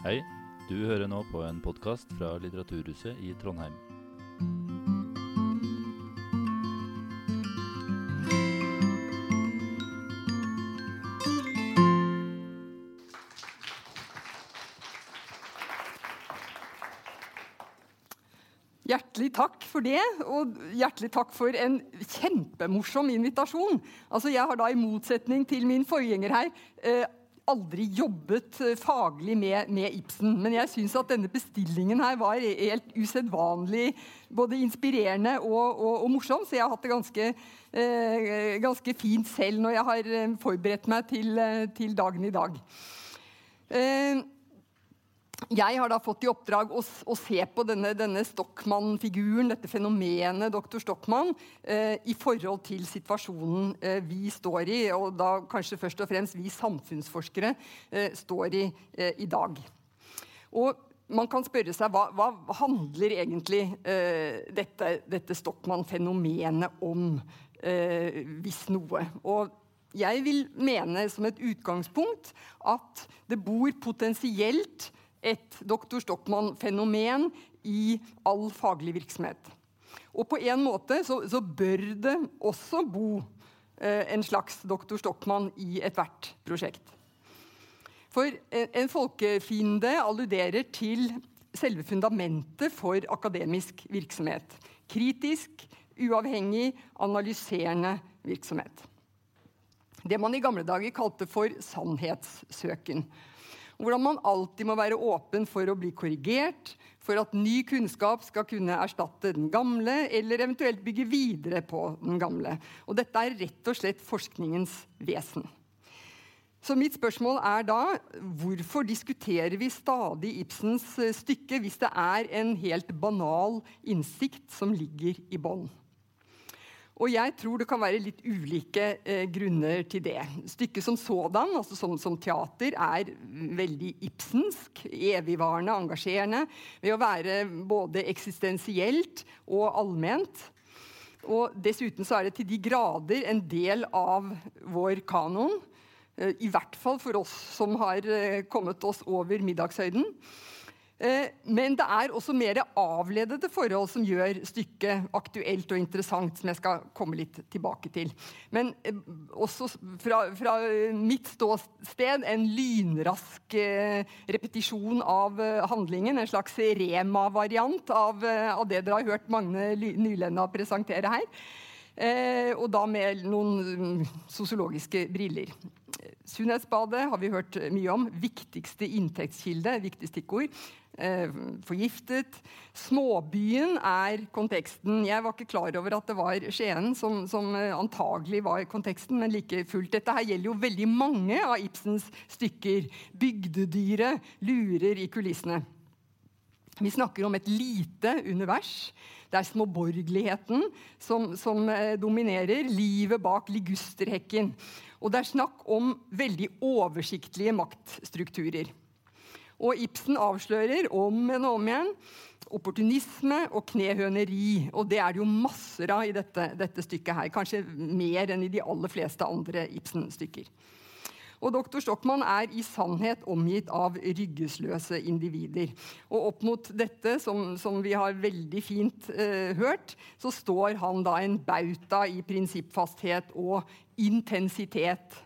Hei, du hører nå på en podkast fra Litteraturhuset i Trondheim. Hjertelig takk for det, og hjertelig takk for en kjempemorsom invitasjon. Altså, jeg har da i motsetning til min forgjenger her eh, aldri jobbet eh, faglig med, med Ibsen. Men jeg syns at denne bestillingen her var helt usedvanlig både inspirerende og, og, og, morsom, så jeg har hatt det ganske, eh, ganske fint selv når jeg har eh, forberedt meg til, til dagen i dag. Eh, jeg har da fått i oppdrag å, å se på denne, denne Stockmann-figuren, dette fenomenet dr. Stockmann, eh, i forhold til situasjonen eh, vi står i, og da kanskje først og fremst vi samfunnsforskere eh, står i eh, i dag. Og man kan spørre seg hva, hva handler egentlig eh, dette, dette Stockmann-fenomenet om, eh, hvis noe? Og jeg vil mene som et utgangspunkt at det bor potensielt et Dr. Stockmann-fenomen i all faglig virksomhet. Og på en måte så, så bør det også bo eh, en slags Dr. Stockmann i ethvert prosjekt. For en, en folkefiende alluderer til selve fundamentet for akademisk virksomhet. Kritisk, uavhengig, analyserende virksomhet. Det man i gamle dager kalte for sannhetssøken. Hvordan man alltid må være åpen for å bli korrigert, for at ny kunnskap skal kunne erstatte den gamle, eller eventuelt bygge videre på den gamle. Og dette er rett og slett forskningens vesen. Så mitt spørsmål er da hvorfor diskuterer vi stadig Ibsens eh, stykke hvis det er en helt banal innsikt som ligger i bånn? Og jeg tror det kan være litt ulike eh, grunner til det. Stykket som sådan, altså som, som, teater, er veldig ibsensk. Evigvarende, engasjerende. Ved å være både eksistensielt og allment. Og dessuten så er det til de grader en del av vår kanon. Eh, I hvert fall for oss som har eh, kommet oss over middagshøyden. Eh, men det er også mer avledede forhold som gjør stykket aktuelt og interessant, som jeg skal komme litt tilbake til. Men eh, også fra, fra mitt ståsted en lynrask eh, repetisjon av handlingen. En slags Rema-variant av, av, det dere har hørt Magne Nylenda presentere her. og da med noen mm, sosiologiske briller. Sunnhetsbadet har vi hørt mye om. Viktigste inntektskilde, viktig stikkord. Eh, forgiftet. Småbyen er konteksten. Jeg var ikke klar over at det var Skien som, som eh, antagelig var konteksten, men like fullt. Dette her gjelder jo veldig mange av Ibsens stykker. Bygdedyret lurer i kulissene. Vi snakker om et lite univers. Det er småborgerligheten som, som eh, dominerer. Livet bak ligusterhekken. Og det er snakk om veldig oversiktlige maktstrukturer. Og Ibsen avslører om og om igjen opportunisme og knehøneri. Og det er det jo masser av i dette, dette stykket her. Kanskje mer enn i de aller fleste andre Ibsen-stykker. Og doktor Stockmann er i sannhet omgitt av ryggesløse individer. Og opp mot dette, som, som vi har veldig fint eh, hørt, så står han da en bauta i prinsippfasthet og intensitet.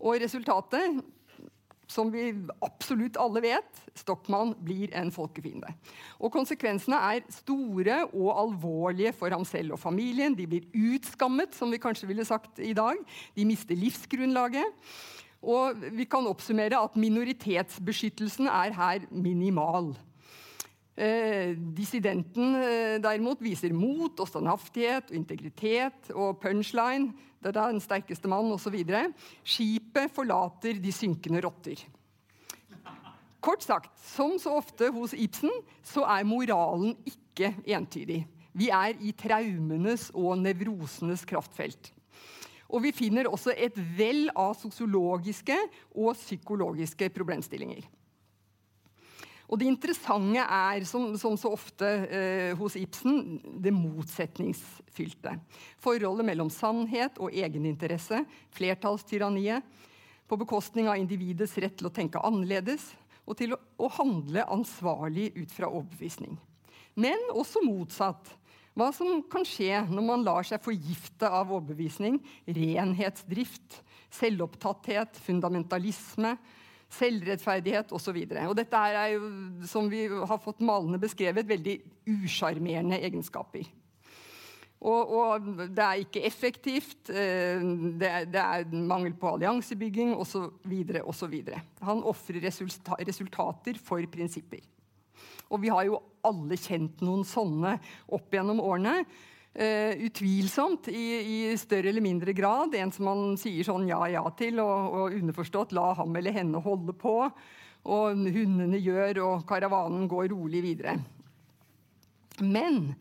Og resultatet som vi absolutt alle vet, Stockmann blir en folkefiende. Og Konsekvensene er store og alvorlige for ham selv og familien. De blir utskammet, som vi kanskje ville sagt i dag. De mister livsgrunnlaget. Og vi kan oppsummere at minoritetsbeskyttelsen er her minimal. Eh, dissidenten eh, derimot viser mot og standhaftighet og integritet og punchline. Det er den sterkeste mann osv. Skipet forlater de synkende rotter. Kort sagt, som så ofte hos Ibsen, så er moralen ikke entydig. Vi er i traumenes og nevrosenes kraftfelt. Og vi finner også et vell av sosiologiske og psykologiske problemstillinger. Og det interessante er, som, som så ofte eh, hos Ibsen, det motsetningsfylte. Forholdet mellom sannhet og egeninteresse, flertallstyranniet, på bekostning av individets rett til å tenke annerledes, og til å, å handle ansvarlig ut fra overbevisning. Men også motsatt. Hva som kan skje når man lar seg forgifte av overbevisning, renhetsdrift, selvopptatthet, fundamentalisme, selvrettferdighet osv. Dette er jo, som vi har fått malende beskrevet, veldig usjarmerende egenskaper. Og, og, det er ikke effektivt, eh, det er, det er mangel på alliansebygging osv. Han ofrer resulta resultater for prinsipper. Og vi har jo alle kjent noen sånne opp gjennom årene. Uh, utvilsomt i, i, større eller mindre grad. En som man sier sånn ja, ja til, og, og underforstått la ham eller henne holde på. Og hundene gjør, og karavanen går rolig videre. Men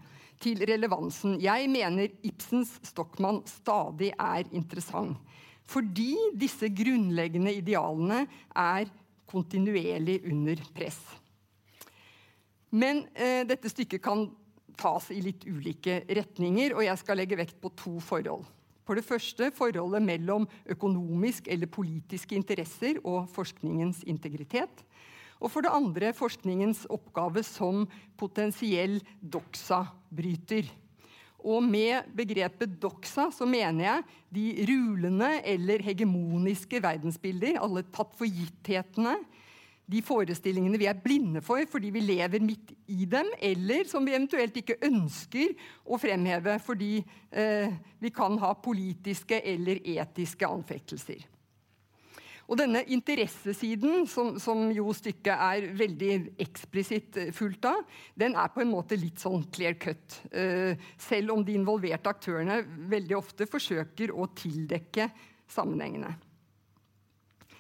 til relevansen. Jeg mener Ibsens Stockmann stadig er interessant. Fordi disse grunnleggende idealene er kontinuerlig under press. Men uh, dette stykket kan tas i litt ulike retninger, og jeg skal legge vekt på to forhold. For det første forholdet mellom økonomisk eller politiske interesser og forskningens integritet. Og for det andre forskningens oppgave som potensiell doxa-bryter. Og med begrepet doxa så mener jeg de rulende eller hegemoniske verdensbilder, alle tatt for gitthetene, de forestillingene vi er blinde for fordi vi lever midt i dem, eller som vi eventuelt ikke ønsker å fremheve fordi eh, vi kan ha politiske eller etiske anfektelser. Og denne interessesiden, som, som, jo stykket er veldig eksplisitt fullt av, den er på en måte litt sånn clear cut. Eh, selv om de involverte aktørene veldig ofte forsøker å tildekke sammenhengene.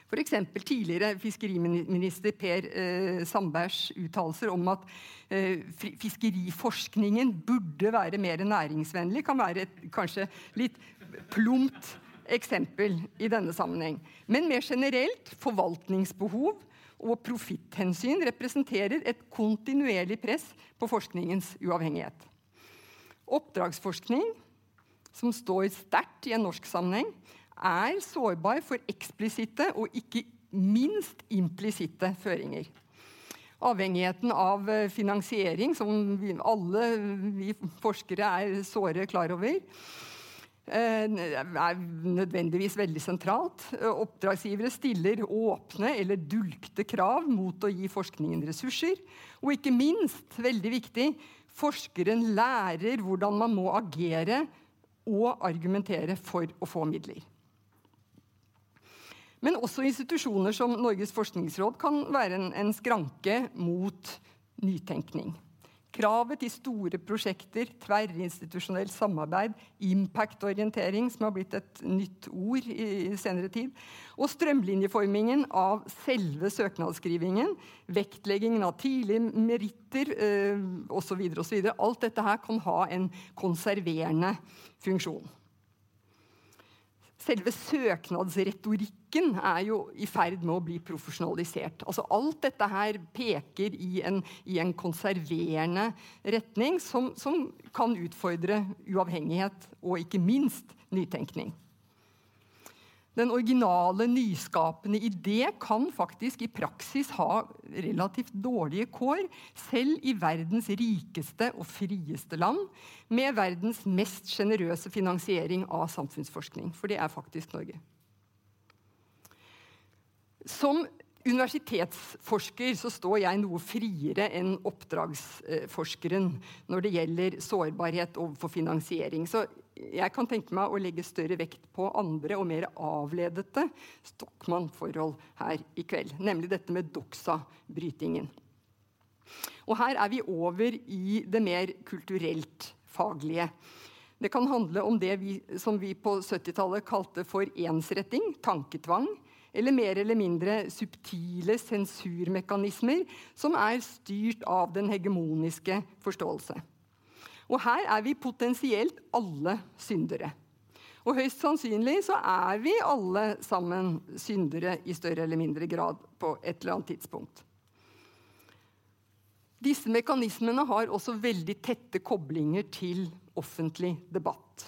F.eks. tidligere fiskeriminister Per eh, Sandbergs uttalelser om at eh, fiskeriforskningen burde være mer næringsvennlig, kan være et kanskje litt plumpt eksempel i denne sammenheng. Men mer generelt forvaltningsbehov og profitthensyn representerer et kontinuerlig press på forskningens uavhengighet. Oppdragsforskning, som står sterkt i en norsk sammenheng, er sårbar for eksplisitte og ikke minst implisitte føringer. Avhengigheten av eh, finansiering, som alle vi forskere er såre klar over, eh, er nødvendigvis veldig sentralt. Oppdragsgivere stiller åpne eller dulgte krav mot å gi forskningen ressurser. Og ikke minst, veldig viktig, forskeren lærer hvordan man må agere og argumentere for å få midler. Men også institusjoner som Norges forskningsråd kan være en, en skranke mot nytenkning. Kravet til store prosjekter, tverrinstitusjonelt samarbeid, impact-orientering, som har blitt et nytt ord i, i senere tid, og strømlinjeformingen av selve søknadsskrivingen, vektleggingen av tidlige meritter eh, osv. Alt dette her kan ha en konserverende funksjon. Selve søknadsretorikken er jo i ferd med å bli profesjonalisert. Altså alt dette her peker i en, i en konserverende retning som, som kan utfordre uavhengighet og ikke minst nytenkning. Den originale, nyskapende idé kan faktisk i praksis ha relativt dårlige kår, selv i verdens rikeste og frieste land, med verdens mest sjenerøse finansiering av samfunnsforskning. For det er faktisk Norge. Som universitetsforsker så står jeg noe friere enn oppdragsforskeren når det gjelder sårbarhet overfor finansiering. Så jeg kan tenke meg å legge større vekt på andre og mer avledete Stockmann-forhold her i kveld. Nemlig dette med doxa-brytingen. Og her er vi over i det mer kulturelt faglige. Det kan handle om det vi, som vi på 70-tallet kalte for ensretting, tanketvang eller mer eller mindre subtile sensurmekanismer som er styrt av den hegemoniske forståelse. Og her er vi potensielt alle syndere. Og høyst sannsynlig så er vi alle sammen syndere i større eller mindre grad på et eller annet tidspunkt. Disse mekanismene har også veldig tette koblinger til offentlig debatt.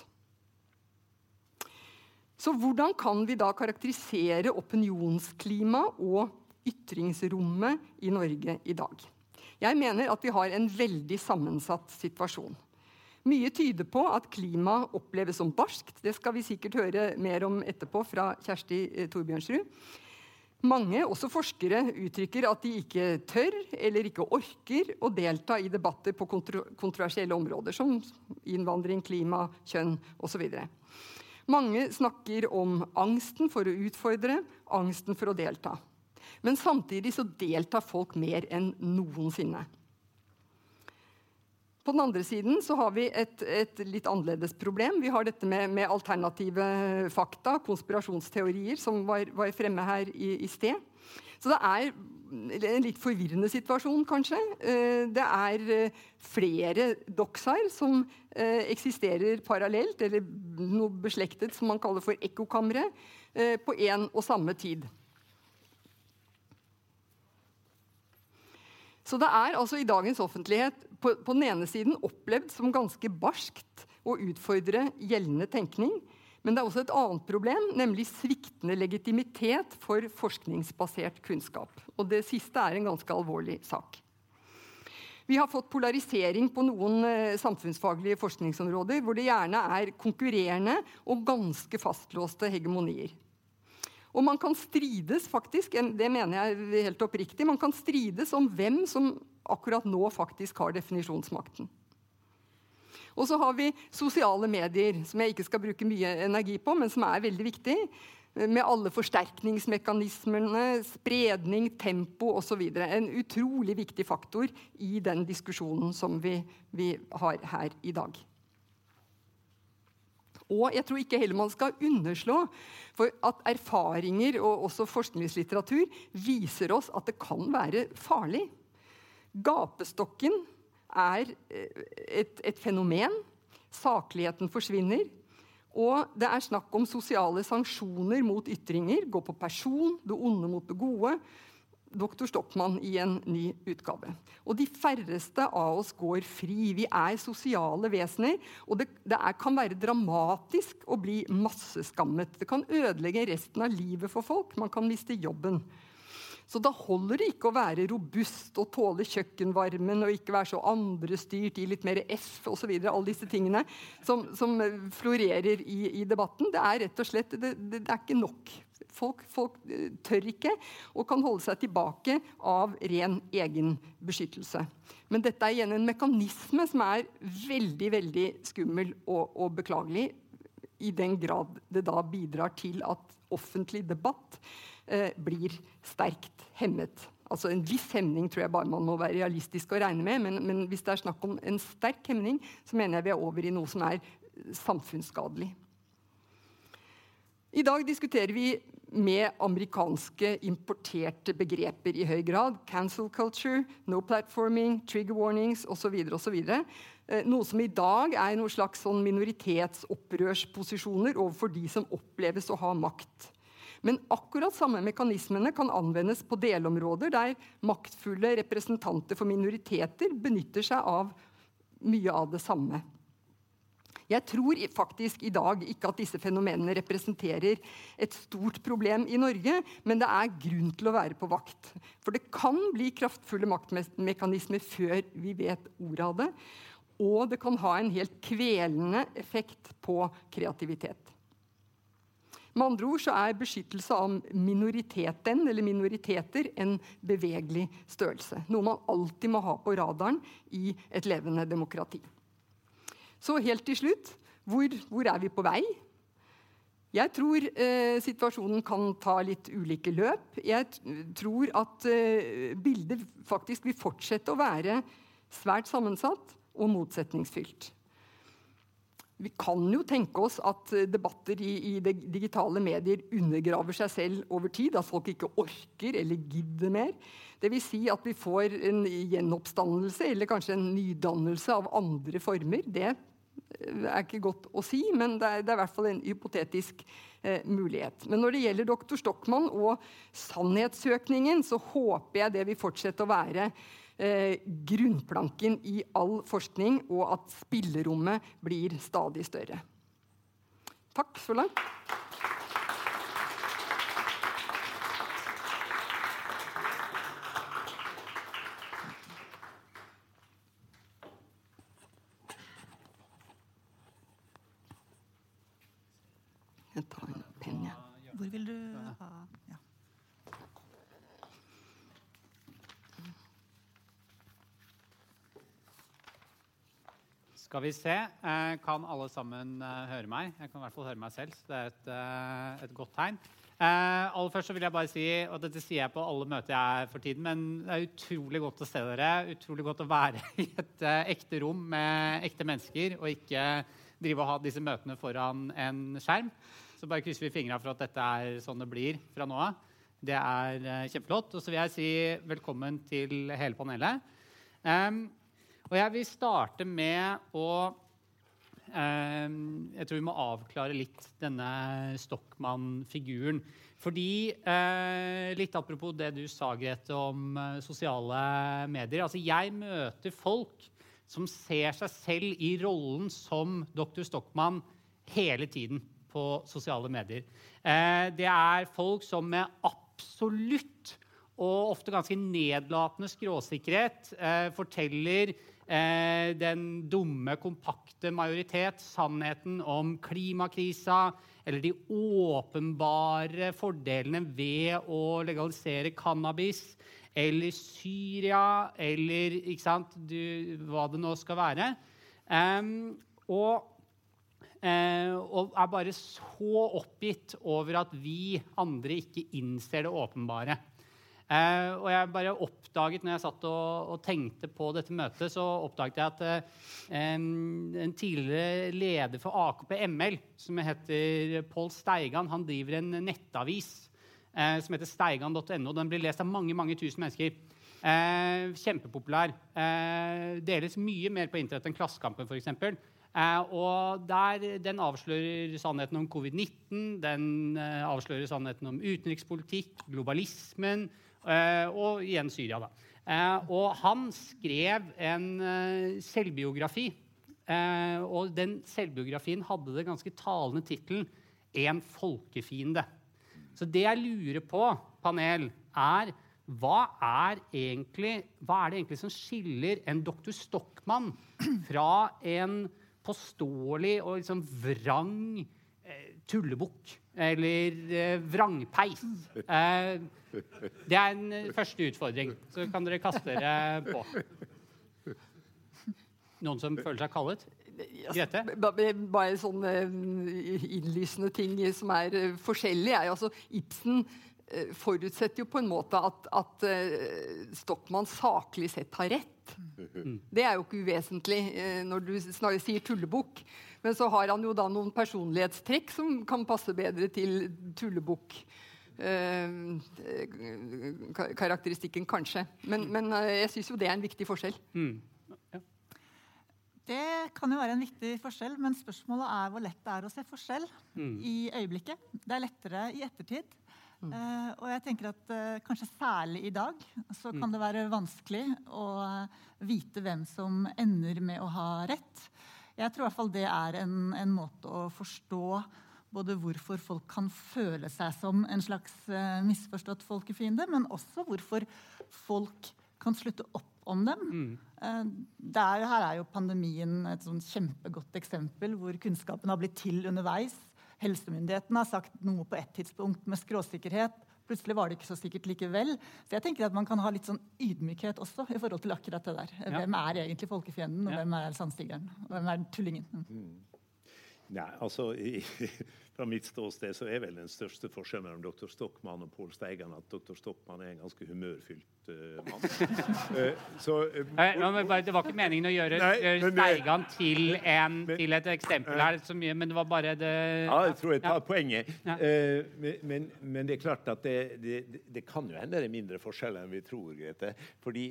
Så hvordan kan vi da karakterisere opinionsklima og ytringsrommet i Norge i dag. Jeg mener at vi har en veldig sammensatt situasjon. Mye tyder på at klimaet oppleves som barskt. Det skal vi sikkert høre mer om etterpå fra Kjersti eh, Torbjørnsrud. Mange, også forskere, uttrykker at de ikke tør eller ikke orker å delta i debatter på kontro kontroversielle områder, som innvandring, klima, kjønn osv. Mange snakker om angsten for å utfordre, angsten for å delta. Men samtidig så deltar folk mer enn noensinne. På den andre siden så har vi et, et litt annerledes problem. Vi har dette med, med alternative fakta, konspirasjonsteorier, som var, var fremme her i, i, sted. Så det er en litt forvirrende situasjon, kanskje. Eh, det er eh, flere doxaer som eh, eksisterer parallelt, eller noe beslektet som man kaller for ekkokamre, på én og samme tid. Så det er altså i dagens offentlighet på, på den ene siden opplevd som ganske barskt å utfordre gjeldende tenkning. Men det er også et annet problem, nemlig sviktende legitimitet for forskningsbasert kunnskap. Og det siste er en ganske alvorlig sak. Vi har fått polarisering på noen eh, samfunnsfaglige forskningsområder hvor det gjerne er konkurrerende og ganske fastlåste hegemonier. Og man kan strides faktisk, det mener jeg helt oppriktig, man kan strides om hvem som akkurat nå faktisk har definisjonsmakten. Og så har vi sosiale medier, som jeg ikke skal bruke mye energi på, men som er veldig viktig. Med alle forsterkningsmekanismene, spredning, tempo osv. En utrolig viktig faktor i den diskusjonen som vi, vi har her i dag. Og jeg tror ikke heller man skal underslå for at erfaringer og også forskningslitteratur viser oss at det kan være farlig. Gapestokken er eh, et, et fenomen. Sakligheten forsvinner. Og det er snakk om sosiale sanksjoner mot ytringer. Gå på person, det onde mot det gode. Doktor Stockmann i en ny utgave. Og de færreste av oss går fri. Vi er sosiale vesener. Og det, det er, kan være dramatisk å bli masseskammet. Det kan ødelegge resten av livet for folk. Man kan miste jobben. Så da holder det ikke å være robust og tåle kjøkkenvarmen og ikke være så andrestyrt, gi litt mer F osv. Alle disse tingene som, som florerer i, i, debatten. Det er rett og slett det, det, det er ikke nok. Folk, folk, eh, tør ikke og kan holde seg tilbake av ren egenbeskyttelse. Men dette er igjen en mekanisme som er veldig veldig skummel og, og beklagelig. I den grad det da bidrar til at offentlig debatt eh, blir sterkt hemmet. Altså En viss hemning tror jeg bare man må være realistisk og regne med. Men, men hvis det er snakk om en sterk hemning, så mener jeg vi er over i noe som er samfunnsskadelig. I dag diskuterer vi med amerikanske importerte begreper i høy grad. Cancel culture, no platforming, trigger warnings osv. Eh, noe som i dag er noen slags sånn minoritetsopprørsposisjoner overfor de som oppleves å ha makt. Men akkurat samme mekanismene kan anvendes på delområder der maktfulle representanter for minoriteter benytter seg av mye av det samme. Jeg tror faktisk i dag ikke at disse fenomenene representerer et stort problem i Norge, men det er grunn til å være på vakt. For det kan bli kraftfulle maktmekanismer før vi vet ordet av det. Og det kan ha en helt kvelende effekt på kreativitet. Med andre ord så er beskyttelse av minoriteten eller minoriteter en bevegelig størrelse. Noe man alltid må ha på radaren i et levende demokrati. Så helt til slutt hvor, hvor er vi på vei? Jeg tror eh, situasjonen kan ta litt ulike løp. Jeg tror at eh, bildet faktisk vil fortsette å være svært sammensatt og motsetningsfylt. Vi kan jo tenke oss at debatter i, i digitale medier undergraver seg selv over tid. At folk ikke orker eller gidder mer. Dvs. Si at vi får en gjenoppstandelse eller kanskje en nydannelse av andre former. Det er ikke godt å si, men det er, det er i hvert fall en hypotetisk eh, mulighet. Men når det gjelder doktor Stockmann og sannhetssøkningen, så håper jeg det vil fortsette å være eh, grunnplanken i all forskning, og at spillerommet blir stadig større. Takk så langt. Skal vi se. Eh, kan alle sammen eh, høre meg? Jeg kan i hvert fall høre meg selv. så Det er et, eh, et godt tegn. aller først så vil jeg bare si, og Dette sier jeg på alle møter jeg er for tiden, men det er utrolig godt å se dere. Utrolig godt å være i et ekte rom med ekte mennesker, og ikke drive og ha disse møtene foran en skjerm. Så bare krysser vi fingra for at dette er sånn det blir fra nå av. Det er kjempeflott. Og så vil jeg si velkommen til hele panelet. Um, og jeg vil starte med å eh, Jeg tror vi må avklare litt denne Stockmann-figuren. Fordi eh, Litt apropos det du sa, Grete, om eh, sosiale medier. Altså, jeg møter folk som ser seg selv i rollen som dr. Stockmann hele tiden på sosiale medier. Eh, det er folk som med absolutt og ofte ganske nedlatende skråsikkerhet eh, forteller eh, den dumme, kompakte majoritet sannheten om klimakrisa eller de åpenbare fordelene ved å legalisere cannabis eller Syria eller sant, du, hva det nå skal være. Eh, og, uh, og, er bare så oppgitt over at vi andre ikke innser det åpenbare. Uh, og jeg bare oppdaget når jeg satt og, og, tenkte på dette møtet, så oppdaget jeg at eh, en tidligere leder for AKP ML, som heter Pål Steigan, han driver en nettavis eh, som heter steigan.no. Den blir lest av mange mange tusen mennesker. kjempepopulær. deles mye mer på internett enn Klassekampen, f.eks. Eh, og der, Den avslører sannheten om covid-19, den eh, avslører sannheten om utenrikspolitikk, globalismen, Eh, og igjen Syria, da. Eh, og han skrev en eh, selvbiografi. og den selvbiografien hadde det ganske talende tittelen 'En folkefiende'. Så det jeg lurer på, panel, er hva er, egentlig, hva er det egentlig som skiller en doktor Stockmann fra en påståelig og liksom vrang eh, tullebukk? Eller eh, vrangpeis? Eh, det er en eh, første utfordring. Så kan dere kaste dere på. Noen som føler seg kallet? Grete? Bare sånne eh, innlysende ting som er forskjellig. forskjellige. Altså, Ibsen forutsetter jo på en måte at, at Stockmann saklig sett har rett. Mm. Det er jo ikke uvesentlig når du snarere sier tullebukk. Men så har han jo da noen personlighetstrekk som kan passe bedre til tullebukk. Uh, karakteristikken, kanskje. Men, men eh, jeg syns jo det er en viktig forskjell. Mm. Ja. Det kan jo være en viktig forskjell, men spørsmålet er hvor lett det er å se forskjell mm. i øyeblikket. Det er lettere i ettertid. Mm. Uh, og jeg tenker at uh, kanskje særlig i dag så kan mm. det være vanskelig å vite hvem som ender med å ha rett. Jeg tror i hvert fall det er en, en måte å forstå både hvorfor folk kan føle seg som en slags uh, misforstått folkefiende, men også hvorfor folk kan slutte opp om dem. Mm. Uh, er, her er jo pandemien et sånn kjempegodt eksempel hvor kunnskapen har blitt til underveis. Helsemyndighetene har sagt noe på et tidspunkt med skråsikkerhet. Plutselig var det ikke så sikkert likevel. Så jeg tenker at man kan ha litt sånn ydmykhet også i forhold til akkurat det der. Ja. Hvem er egentlig folkefienden, og ja. hvem er sandstigeren? Og hvem er tullingen? Mm. Nei, altså i, Fra mitt ståsted så er vel den største forskjellen mellom dr. Stockmann og Pål Steigan at dr. Stockmann er en ganske humørfylt uh, mann. uh, så, uh, nei, det var ikke meningen å gjøre, nei, Steigan til, en, men, til, et eksempel her, mye, men det var bare det Ja, jeg tror jeg tar ja. poenget. Ja. Men, men, det er klart at det, det, det, kan jo hende det er mindre forskjeller enn vi tror, Grete. Fordi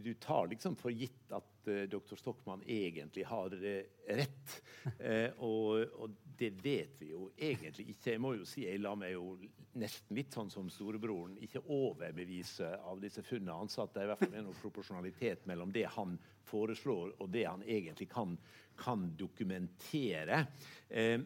du tar liksom for gitt at dr. Stockmann egentlig har rett. og, og det vet vi jo egentlig ikke. Jeg må jo si, jeg lar meg jo nesten litt sånn som storebroren ikke overbevise av disse funnene hans. At det i hvert fall er noe proporsjonalitet mellom det han foreslår, og det han egentlig kan, kan dokumentere. Eh,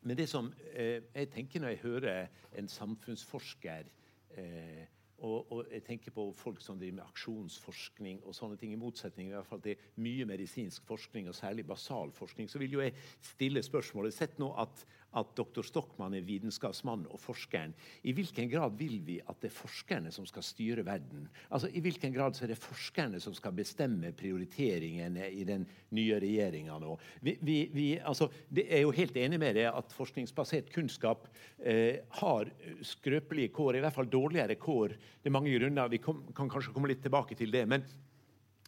men det som eh, jeg tenker når jeg hører en samfunnsforsker eh, og, og, jeg tenker på folk som driver med aksjonsforskning og sånne ting. I motsetning i hvert fall til mye medisinsk forskning, og særlig basal forskning, så vil jo jeg stille spørsmålet Sett nå at, at doktor Stockmann er vitenskapsmann og forskeren, i hvilken grad vil vi at det er forskerne som skal styre verden? Altså, I hvilken grad er det forskerne som skal bestemme prioriteringene i den nye regjeringa nå? Vi, vi, vi, altså, det er jo helt enig med det at forskningsbasert kunnskap eh, har skrøpelige kår, i hvert fall dårligere kår. Det er mange grunner. Vi kom, kan kanskje komme litt tilbake til det. men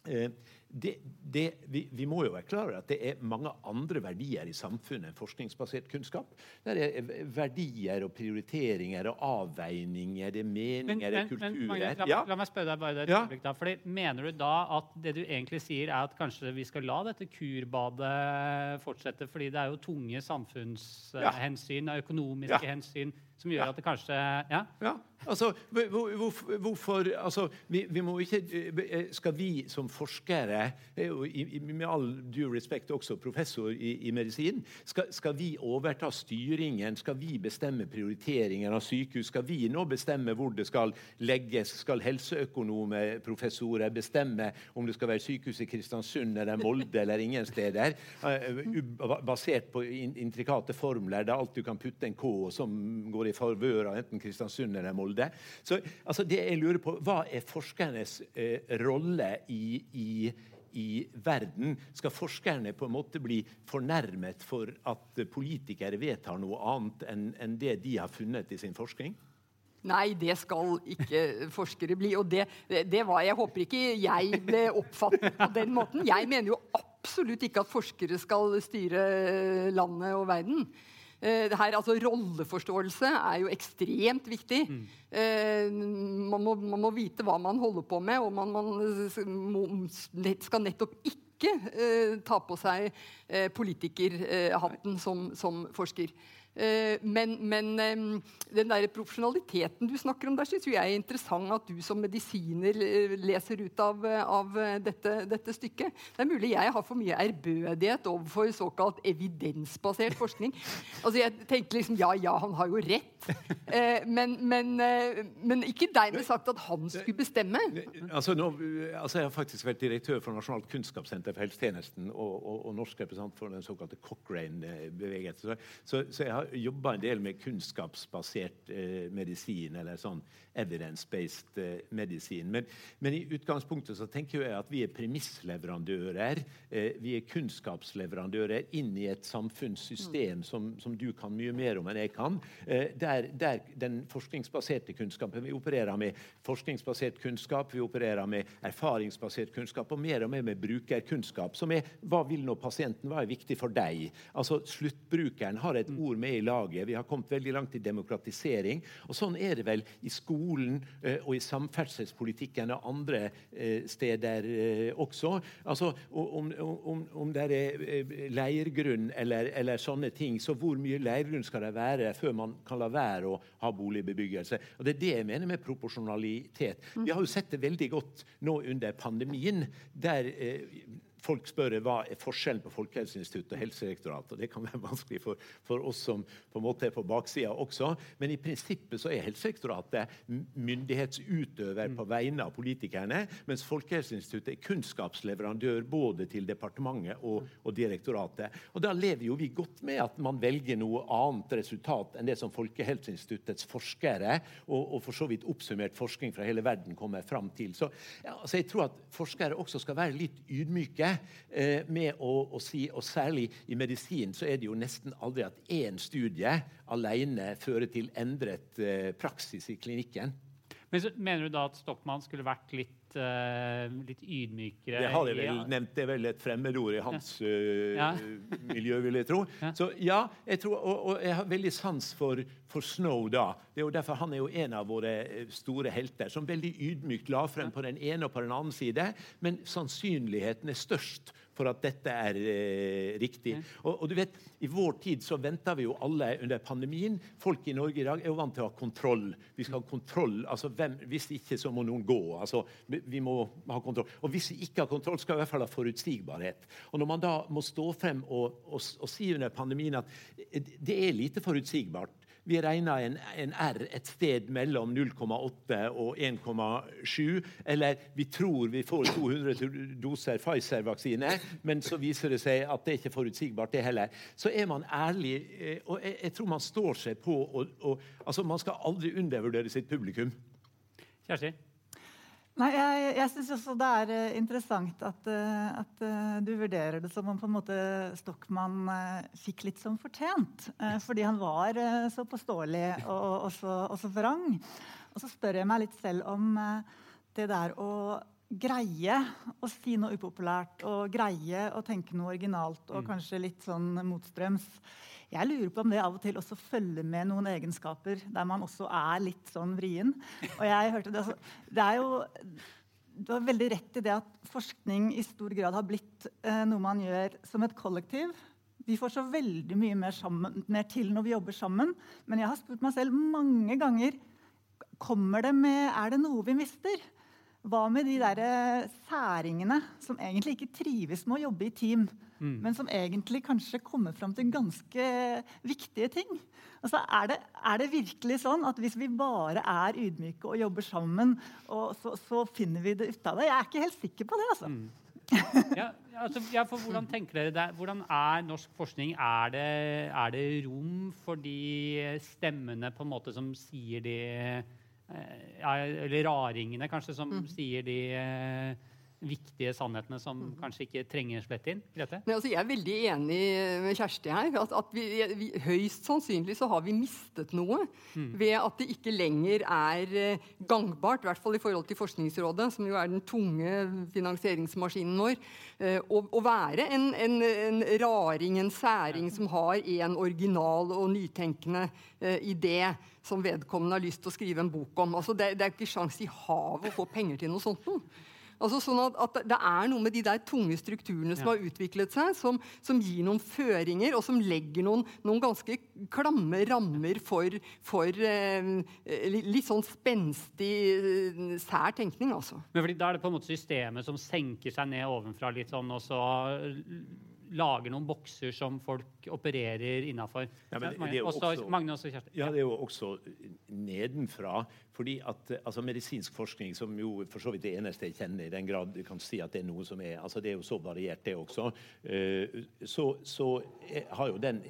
Eh, det, det, vi, vi, må jo være klar over at det er mange andre verdier i samfunnet enn forskningsbasert kunnskap. Det er verdier og prioriteringer og avveininger, det er meninger, det er kulturer. Men, Magnus, la, ja. la, meg spørre deg bare det ja. da, fordi Mener du da at det du egentlig sier, er at kanskje vi skal la dette kurbadet fortsette? Fordi det er jo tunge samfunnshensyn, ja. økonomiske hensyn, som gjør at det kanskje Ja? ja. Altså, hvor, hvorfor altså, vi, vi, må ikke eh, Skal vi som forskere, med all due respekt også professor i, i medisin, skal, skal, vi overta styringen? Skal vi bestemme prioriteringen av sykehus? Skal vi nå bestemme hvor det skal legges? Skal helseøkonomer, professorer, bestemme om det skal være sykehus i Kristiansund eller Molde eller ingen steder? Eh, basert på intrikate formler der alt du kan putte en K som går i favør av enten Kristiansund eller Molde. Så altså, det jeg lurer på, Hva er forskernes eh, rolle i, i, i, verden? Skal forskerne på en måte bli fornærmet for at politikere vedtar noe annet enn, en det de har funnet i sin forskning? Nei, det skal ikke forskere bli. Og det, det, var Jeg håper ikke jeg ble oppfattet på den måten. Jeg mener jo absolutt ikke at forskere skal styre landet og verden. Uh, her, altså Rolleforståelse er jo ekstremt viktig. Mm. Uh, man, må, man, må, vite hva man holder på med, og man, man må, skal nettopp ikke uh, ta på seg politikerhatten som, som forsker. Eh, men, men den der profesjonaliteten du snakker om der, syns jeg er interessant at du som medisiner eh, leser ut av, av dette, dette, stykket. Det er mulig jeg har for mye ærbødighet overfor såkalt evidensbasert forskning. Altså jeg tenker liksom ja, ja, han har jo rett. Eh, men, men, men ikke dermed sagt at han skulle bestemme. Altså, nå, altså jeg har faktisk vært direktør for Nasjonalt kunnskapssenter for helsetjenesten og, og, og norsk representant for den såkalte Cochrane-bevegelsen. Så, så jeg har har jobba en del med kunnskapsbasert eh, medisin, eller sånn evidence-based eh, medisin. Men, men, i utgangspunktet så tenker jeg at vi er premissleverandører. Eh, vi er kunnskapsleverandører inn i et samfunnssystem mm. som, som, du kan mye mer om enn jeg kan. Eh, der, der, den forskningsbaserte kunnskapen Vi opererer med forskningsbasert kunnskap, vi opererer med erfaringsbasert kunnskap og mer og mer med brukerkunnskap, som er hva vil nå pasienten, hva er viktig for deg? Altså Sluttbrukeren har et mm. ord med i laget. Vi har kommet veldig langt i demokratisering. og Sånn er det vel i skolen eh, og i samferdselspolitikken og andre eh, steder eh, også. Altså, om, om, om, det er leirgrunn eller, eller, sånne ting, så hvor mye leirgrunn skal det være før man kan la være å ha boligbebyggelse? Og Det er det jeg mener med proporsjonalitet. Vi har jo sett det veldig godt nå under pandemien. der folk spør hva er forskjellen på Folkehelseinstituttet og Helsedirektoratet. Det kan være vanskelig for, for, oss som på en måte er på baksida også. Men i prinsippet så er Helsedirektoratet myndighetsutøver på vegne av politikerne, mens Folkehelseinstituttet er kunnskapsleverandør både til departementet og, og direktoratet. Og Da lever jo vi godt med at man velger noe annet resultat enn det som Folkehelseinstituttets forskere og, og for så vidt oppsummert forskning fra hele verden kommer fram til. Så ja, altså jeg tror at forskere også skal være litt ydmyke med å, å, si, og særlig i medisin så er det jo nesten aldri at én studie alene fører til endret eh, praksis i klinikken. Men så, Mener du da at Stockmann skulle vært litt, uh, litt ydmykere? Det har jeg vel ja. nevnt. Det er vel et fremmedord i hans uh, ja. miljø, vil jeg tro. Ja. Så ja, jeg tror, og, og, jeg har veldig sans for, for, Snow da. Det er jo derfor Han er jo en av våre store helter, som veldig ydmykt la frem på den ene og på den andre side. Men sannsynligheten er størst for at dette er eh, riktig. Og, og, du vet, I vår tid så venter vi jo alle under pandemien. Folk i Norge i dag er jo vant til å ha kontroll. Vi skal ha kontroll. altså hvem, Hvis ikke, så må noen gå. altså Vi må ha kontroll. Og hvis vi ikke har kontroll, skal vi i hvert fall ha forutsigbarhet. Og Når man da må stå frem og, og, og si under pandemien at det er lite forutsigbart Vi regner en, en, R et sted mellom 0,8 og 1,7. Eller vi tror vi får 200 doser Pfizer-vaksine, men så viser det seg at det er ikke forutsigbart, det heller. Så er man ærlig, eh, og jeg, jeg tror man står seg på å altså Man skal aldri undervurdere sitt publikum. Kjersti? Nei, Jeg, jeg syns også det er uh, interessant at, uh, at uh, du vurderer det som om på en måte Stockmann fikk litt som fortjent. fordi han var så påståelig og, og, så, og, så, vrang. Og så spør jeg meg litt selv om det der å greie å si noe upopulært og greie å tenke noe originalt og mm. kanskje litt sånn motstrøms. Jeg lurer på om det av og til også følger med noen egenskaper der man også er litt sånn vrien. Og jeg hørte det, det er jo du har veldig rett i det at forskning i stor grad har blitt eh, noe man gjør som et kollektiv. Vi får så veldig mye mer, sammen, mer, til når vi jobber sammen. Men jeg har spurt meg selv mange ganger kommer det med, er det noe vi mister. Hva med de der eh, særingene som egentlig ikke trives med å jobbe i team? Mm. men som egentlig kanskje kommer fram til ganske viktige ting. Altså, er, det, er, det, virkelig sånn at hvis vi bare er ydmyke og jobber sammen, og så, så finner vi det ut av det? Jeg er ikke helt sikker på det. altså. Mm. ja, altså, ja, for Hvordan tenker dere det? Hvordan er norsk forskning? Er det, er det rom for de stemmene på en måte som sier de ja, Eller raringene, kanskje, som mm. sier de eh, viktige sannhetene som mm. kanskje ikke trenger slett inn? Grete? Nei, altså jeg er veldig enig med Kjersti her. At, at vi, vi, høyst sannsynlig så har vi mistet noe mm. ved at det ikke lenger er eh, gangbart, i hvert fall i forhold til Forskningsrådet, som jo er den tunge finansieringsmaskinen vår, eh, å, å være en, en, en, raring, en særing, som har en original og nytenkende uh, idé som vedkommende har lyst til å skrive en bok om. Altså det, det er ikke sjans i havet å få penger til noe sånt noe. Altså sånn at, at, Det er noe med de der tunge strukturene som ja. har utviklet seg, som, som, gir noen føringer, og som legger noen, noen ganske klamme rammer for, for eh, litt sånn spenstig, eh, sær tenkning. altså. Men fordi Da er det på en måte systemet som senker seg ned ovenfra litt sånn, og så lager noen bokser som folk opererer innafor. Ja, Magne også, Kjersti. Ja, det er jo også nedenfra. Fordi at altså, Medisinsk forskning, som jo for så vidt det eneste jeg kjenner, i den grad du kan si at det er noe som er altså Det er jo så variert, det også. Uh, så, så har jo den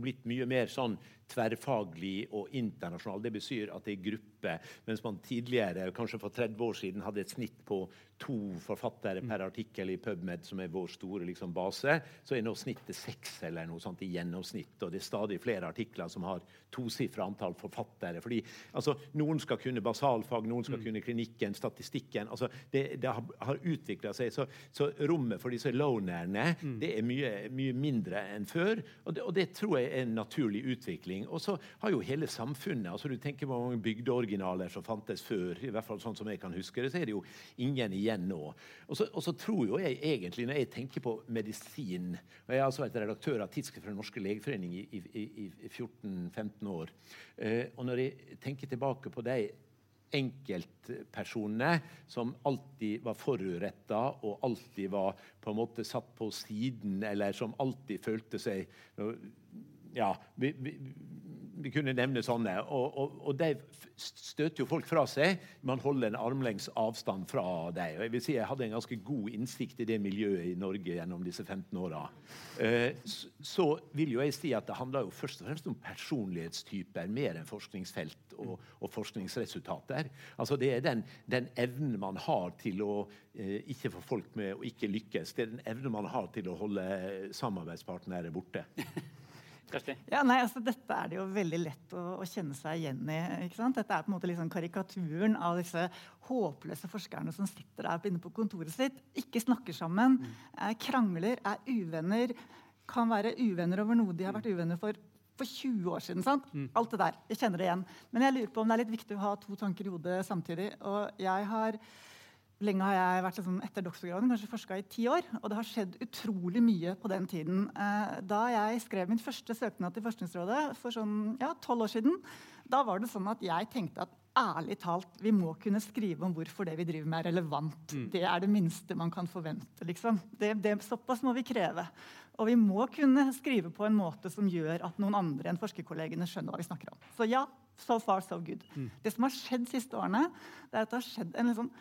blitt mye mer sånn tverrfaglig og internasjonal. Det betyr at det er grupper. Mens man tidligere, kanskje for 30 år siden, hadde et snitt på to forfattere per artikkel i PubMed, som er vår store liksom, base, så er nå snittet seks eller noe sånt i gjennomsnitt. Og det er stadig flere artikler som har tosifra antall forfattere. fordi altså, Noen skal kunne basalfag, noen skal mm. kunne klinikken, statistikken. altså Det, det har, har utvikla seg. Så, så, rommet for disse lonerne mm. det er mye, mye mindre enn før. Og det, og det tror jeg er en naturlig utvikling. Og så har jo hele samfunnet altså Du tenker på mange bygdeoriginaler som fantes før. i hvert fall sånn som jeg kan huske det, så er det jo ingen igjen nå. Og så, og så tror jo jeg egentlig, når jeg tenker på medisin og Jeg har altså vært redaktør av Tidsskrift for Den norske legeforening i, i, i, i 14-15 år. Eh, og når jeg tenker tilbake på de enkeltpersonene som alltid var foruretta og alltid var på en måte satt på siden, eller som alltid følte seg ja, vi, vi, vi, kunne nevne sånne. Og, og, og, de støter jo folk fra seg. Man holder en armlengs avstand fra dem. Og jeg vil si jeg hadde en ganske god innsikt i det miljøet i Norge gjennom disse 15 åra. Eh, så vil jo jeg si at det handler jo først og fremst om personlighetstyper mer enn forskningsfelt og, og forskningsresultater. Altså Det er den, den evnen man har til å eh, ikke få folk med å ikke lykkes. Det er den evnen man har til å holde samarbeidspartnere borte. Ja, nei, altså, dette er det jo veldig lett å, å kjenne seg igjen i. ikke sant? Dette er på en måte liksom karikaturen av disse håpløse forskerne som sitter der inne på kontoret sitt, ikke snakker sammen, mm. er krangler, er uvenner, kan være uvenner over noe de har vært uvenner for for 20 år siden. sant? Mm. Alt det der. Jeg kjenner det igjen. Men jeg lurer på om det er litt viktig å ha to tanker i hodet samtidig. Og jeg har Lenge har jeg vært liksom, etter doktorgraden, kanskje forska i ti år. Og det har skjedd utrolig mye på den tiden. Eh, da jeg skrev min første søknad til Forskningsrådet for sånn ja, tolv år siden, da var det sånn at jeg tenkte at ærlig talt, vi må kunne skrive om hvorfor det vi driver med, er relevant. Mm. Det er det minste man kan forvente. liksom. Det, det, såpass må vi kreve. Og vi må kunne skrive på en måte som gjør at noen andre enn forskerkollegene skjønner hva vi snakker om. Så ja, so far, so good. Mm. Det som har skjedd de siste årene, det er at det har skjedd en liksom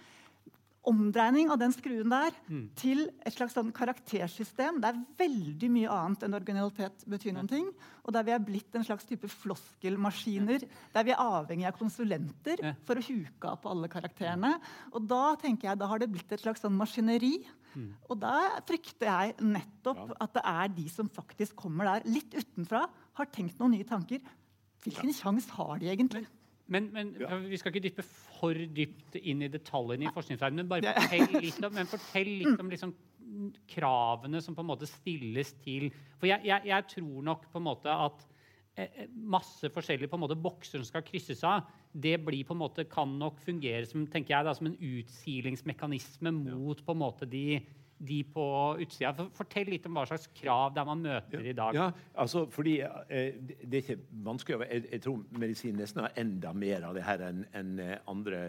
omdreining av den skruen der mm. til et slags sånn karaktersystem der veldig mye annet enn originalitet betyr noen ting. Og der vi er blitt en slags type floskelmaskiner. Der vi er avhengig av konsulenter for å huke av på alle karakterene. Og da tenker jeg, da har det blitt et slags sånn maskineri. Mm. Og da frykter jeg nettopp at det er de som faktisk kommer der litt utenfra, har tenkt noen nye tanker. Hvilken sjanse har de egentlig? Men, men ja. Vi skal ikke dyppe for dypt inn i detaljene i forskningsverdenen. Men bare fortell litt om, fortell litt om liksom, kravene som på en måte stilles til For jeg, jeg, jeg tror nok på en måte at eh, eh, masse forskjellige på en måte bokser som skal krysses av, det blir på en måte, kan nok fungere som, tenker jeg, da, som en utsilingsmekanisme mot på en måte de de på utsida. Fortell litt om hva slags krav det er man møter i dag. Ja, altså, fordi eh, Det er ikke vanskelig jeg, jeg, tror medisin nesten har enda mer av det her enn en eh, andre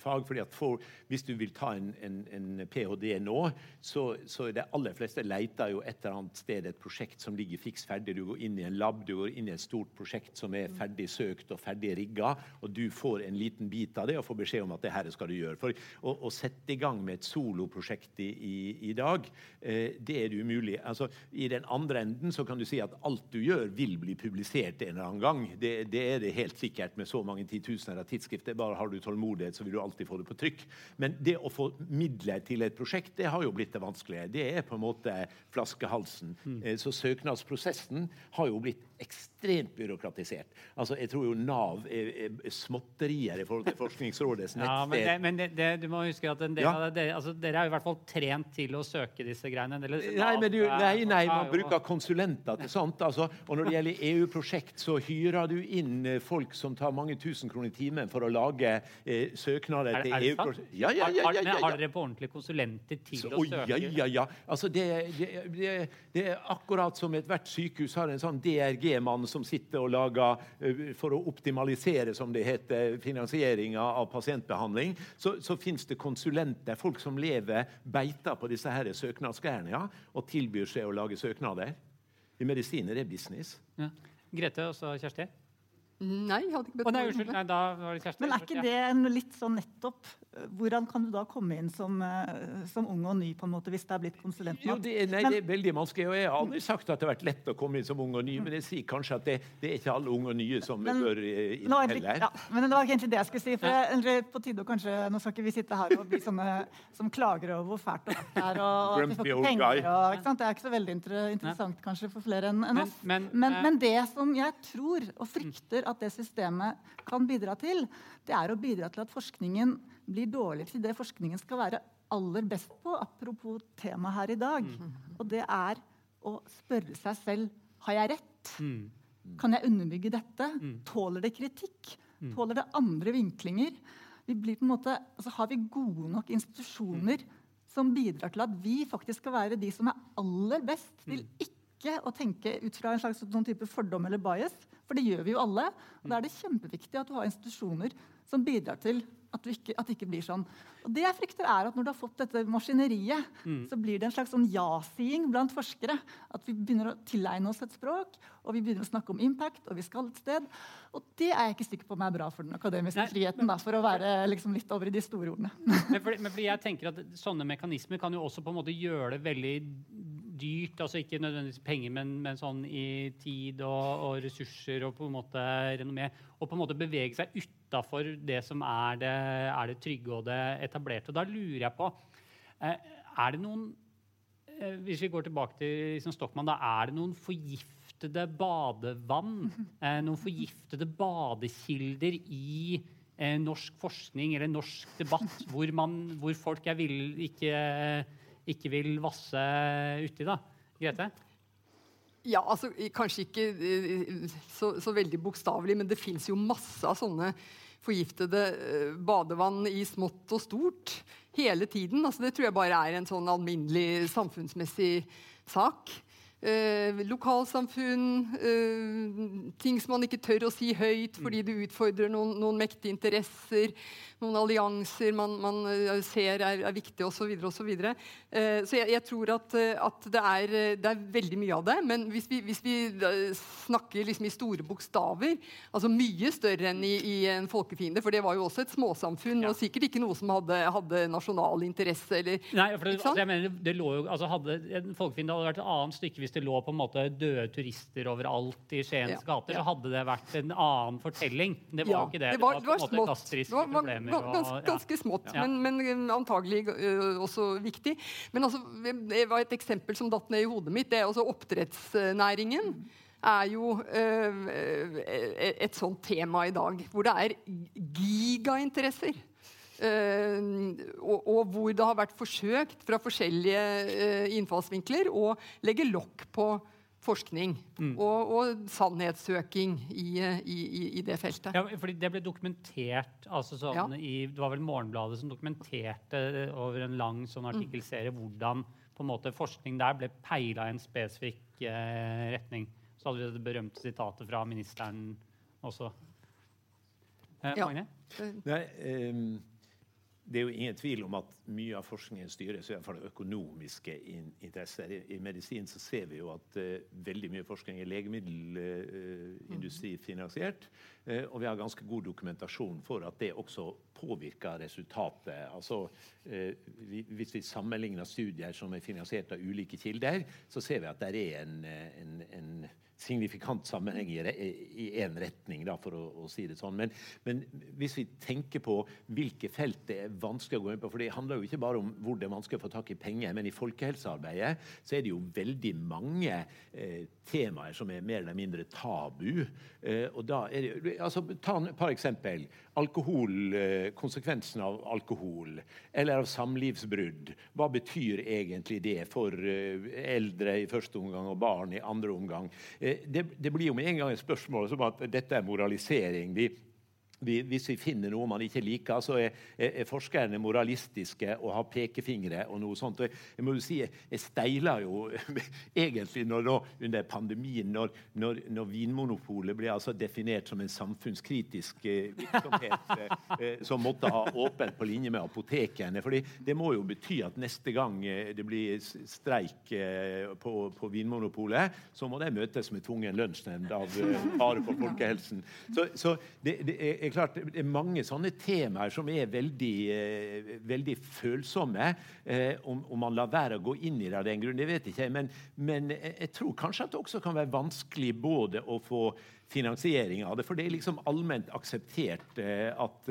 fag. fordi at for, Hvis du vil ta en, en, en ph.d. nå, så, så er det aller fleste leter jo et eller annet sted et prosjekt som ligger fiks ferdig. Du går inn i en lab, du går inn i et stort prosjekt som er ferdig søkt og ferdig rigga, og du får en liten bit av det og får beskjed om at det her skal du gjøre. For å, å sette i gang med et soloprosjekt i, i, i dag, eh, det er det umulig. Altså, I den andre enden så kan du si at alt du gjør, vil bli publisert en eller annen gang. Det, det er det helt sikkert med så mange titusener av tidsskrifter. Bare har du tålmodighet, så vil du alltid få det på trykk. Men det å få midler til et prosjekt, det har jo blitt det vanskelige. Det er på en måte flaskehalsen. Mm. Så søknadsprosessen har jo blitt ekstremt byråkratisert. Altså, jeg tror jo Nav er, er småtterier i forhold til Forskningsrådets nettsted. Ja, men, det, men det, det, du må huske at en del ja. av det, altså, dere er jo i hvert fall trent til å søke disse greiene? Eller, nei, men du, nei, nei, man bruker konsulenter til sånt. Altså. Og når det gjelder EU-prosjekt, så hyrer du inn eh, folk som tar mange tusen kroner i timen for å lage eh, søknader til EU-prosjekt. Ja, ja, ja, ja, ja, Har dere på ordentlig konsulenter til så, å søke? Ja, ja, ja. Altså, det, det, det, er akkurat som ethvert sykehus har en sånn DRG-mann som sitter og lager uh, for å optimalisere, som det heter, finansieringa av pasientbehandling. Så, så fins det konsulenter, folk som lever beiter på disse her søknadsgreiene ja, og tilbyr seg å lage søknader. I medisin er det business. Ja. Grete og så Kjersti? Nei, jeg hadde ikke bedt oh, nei, unnskyld. Nei, da var det Kjersti. Men er ikke det litt sånn nettopp hvordan kan du da komme inn som, eh, som, ung og ny på en måte, hvis det er blitt konsulent? Jo, det er, nei, det er veldig vanskelig. og Jeg har aldri sagt at det har vært lett å komme inn som ung og ny, men jeg sier kanskje at det, det er ikke alle unge og nye som men, bør eh, inn heller. Ja, men det var egentlig det jeg skulle si. for er på tide å kanskje, Nå skal ikke vi sitte her og bli sånne som klager over hvor fælt det er. og, og at vi får ikke penger. Og, ikke det er ikke så veldig interessant kanskje for flere enn en oss. Men, men, men, men det som jeg tror og frykter at det systemet kan bidra til, det er å bidra til at forskningen blir dårligere til det forskningen skal være aller best på, apropos temaet her i dag. Mm. Og det er å spørre seg selv har jeg rett. Mm. Kan jeg underbygge dette? Mm. Tåler det kritikk? Tåler det andre vinklinger? Vi blir på en måte, altså har vi gode nok institusjoner som bidrar til at vi faktisk skal være de som er aller best til ikke å tenke ut fra en slags noen type fordom eller bias? For det gjør vi jo alle. Og da er det kjempeviktig at du har institusjoner som bidrar til at, ikke, at, det ikke blir sånn. Og det jeg frykter er at Når du har fått dette maskineriet, mm. så blir det en slags sånn ja-siing blant forskere. At vi begynner å tilegne oss et språk, og vi begynner å snakke om impact, og vi skal et sted. Og det er jeg ikke sikker på om er bra for den akademiske Nei, friheten. Da, for å være liksom, litt over i de store ordene. men, fordi, men fordi jeg tenker at Sånne mekanismer kan jo også på en måte gjøre det veldig dyrt, altså ikke nødvendigvis penger, men, men sånn i tid og, og, ressurser og på en måte renommé, og på en måte bevege seg utafor det som er det, er det, trygge og det etablerte. Og da lurer jeg på eh, Er det noen eh, Hvis vi går tilbake til liksom Stockmann, da er det noen forgiftede badevann, eh, noen forgiftede badekilder i norsk forskning eller norsk debatt hvor, man, hvor folk jeg vil ikke ikke vil vasse uti, da? Grete? Ja, altså Kanskje ikke eh, så, så veldig bokstavelig, men det fins jo masse av sånne forgiftede eh, badevann i smått og stort hele tiden. Altså, det tror jeg bare er en sånn alminnelig samfunnsmessig sak. Eh, lokalsamfunn, eh, ting som man ikke tør å si høyt fordi det utfordrer noen, noen mektige interesser, noen allianser man, man eh, ser er, er viktige osv. Så, så, videre. eh, så jeg, jeg, tror at, eh, at det, er, eh, det, er, veldig mye av det. Men hvis vi, hvis vi snakker liksom i store bokstaver, altså mye større enn i, i, en folkefiende, for det var jo også et småsamfunn, ja. og sikkert ikke noe som hadde, hadde nasjonal interesse. Eller, Nei, for det, altså, jeg mener, det lå jo, altså hadde, En folkefiende hadde vært et annet stykke hvis det lå på en måte døde turister overalt i Skiens ja, gater, så hadde det vært en annen fortelling. Det var jo ikke det. Det var, det var, det var smått. Det var, ganske, ganske, smått, men, men, eh, antagelig uh, også viktig. Men altså, det var et eksempel som datt ned i hodet mitt. Det er altså oppdrettsnæringen er jo uh, et sånt tema i dag, hvor det er gigainteresser. Uh, og, og, hvor det har vært forsøkt fra forskjellige uh, innfallsvinkler å legge lokk på forskning mm. og, og, sannhetssøking i, i, i, det feltet. Ja, fordi Det ble dokumentert altså sånn, ja. i, Det var vel Morgenbladet som dokumenterte over en lang sånn artikkelserie mm. hvordan på en måte, forskning der ble peila i en spesifikk eh, retning. Så hadde vi det berømte sitatet fra ministeren også. Eh, ja. Magne? Nei, um det er jo ingen tvil om at mye av forskningen styres i hvert fall økonomiske interesser. I, I, medisin så ser vi jo at uh, veldig mye forskning er legemiddelindustrifinansiert. Uh, uh, og vi har ganske god dokumentasjon for at det også påvirker resultatet. Altså, vi, hvis vi sammenligner studier som er finansiert av ulike kilder, så ser vi at det er en, en, en signifikant sammenheng i én retning, da, for å, å, si det sånn. Men, men, hvis vi tenker på hvilke felt det er vanskelig å gå inn på For det handler jo ikke bare om hvor det er vanskelig å få tak i penger, men i folkehelsearbeidet så er det jo veldig mange eh, temaer som er mer eller mindre tabu. Eh, og da er det, altså, Ta et par eksempel. Alkohol, eh, konsekvensen av alkohol eller av samlivsbrudd. Hva betyr egentlig det for eh, eldre i første omgang og barn i andre omgang? Eh, det, det, blir jo med en gang et spørsmål som at dette er moralisering. Vi, vi, hvis vi finner noe man ikke liker, så er, er, forskerne moralistiske og har pekefingre og noe sånt. Og jeg, jeg må jo si, jeg steiler jo egentlig når, under pandemien, når, når, når, Vinmonopolet ble altså definert som en samfunnskritisk eh, virksomhet eh, eh, som måtte ha åpent på linje med apotekene. fordi det må jo bety at neste gang det blir streik på, på Vinmonopolet, så må de møtes med tvungen lønnsnemnd av fare for folkehelsen. Så, så det, det, jeg klart, det er mange sånne temaer som er veldig, eh, veldig følsomme. Eh, om, om, man lar være å gå inn i det av den grunn, det vet jeg ikke. Men, men, jeg tror kanskje at det også kan være vanskelig både å få finansiering av det, for det er liksom allment akseptert eh, at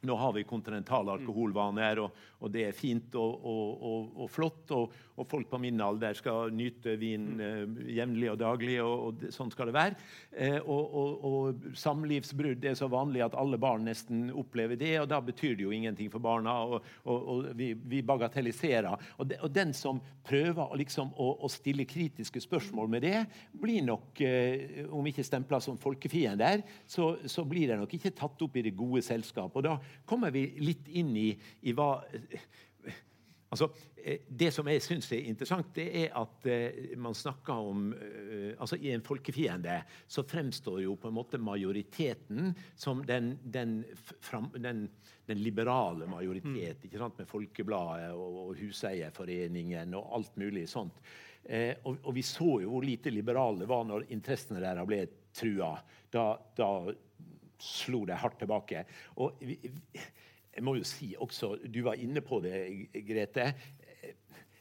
nå har vi kontinentale alkoholvaner, og, og det er fint og, og, og flott. Og, folk på min alder skal nyte vin uh, jevnlig og daglig, og, sånn skal det være. Uh, og, samlivsbrudd er så vanlig at alle barn nesten opplever det, og da betyr det jo ingenting for barna. Og, vi, vi, bagatelliserer. De, og, den som prøver liksom, å, å, stille kritiske spørsmål med det, blir nok, uh, om ikke stempla som folkefiender, så, så blir det nok ikke tatt opp i det gode selskap. Og da kommer vi litt inn i, i hva Altså, eh, det som jeg syns er interessant, det er at uh, man snakker om uh, altså I en folkefiende så fremstår jo på en måte majoriteten som den, den, fram, den, den liberale majoritet. Mm. ikke sant, Med Folkebladet og, og Huseierforeningen og alt mulig sånt. Og, og, vi så jo hvor lite liberale var når interessene deres ble trua. Da, da slo det hardt tilbake. Og vi, jeg må jo si også, Du var inne på det, Grete.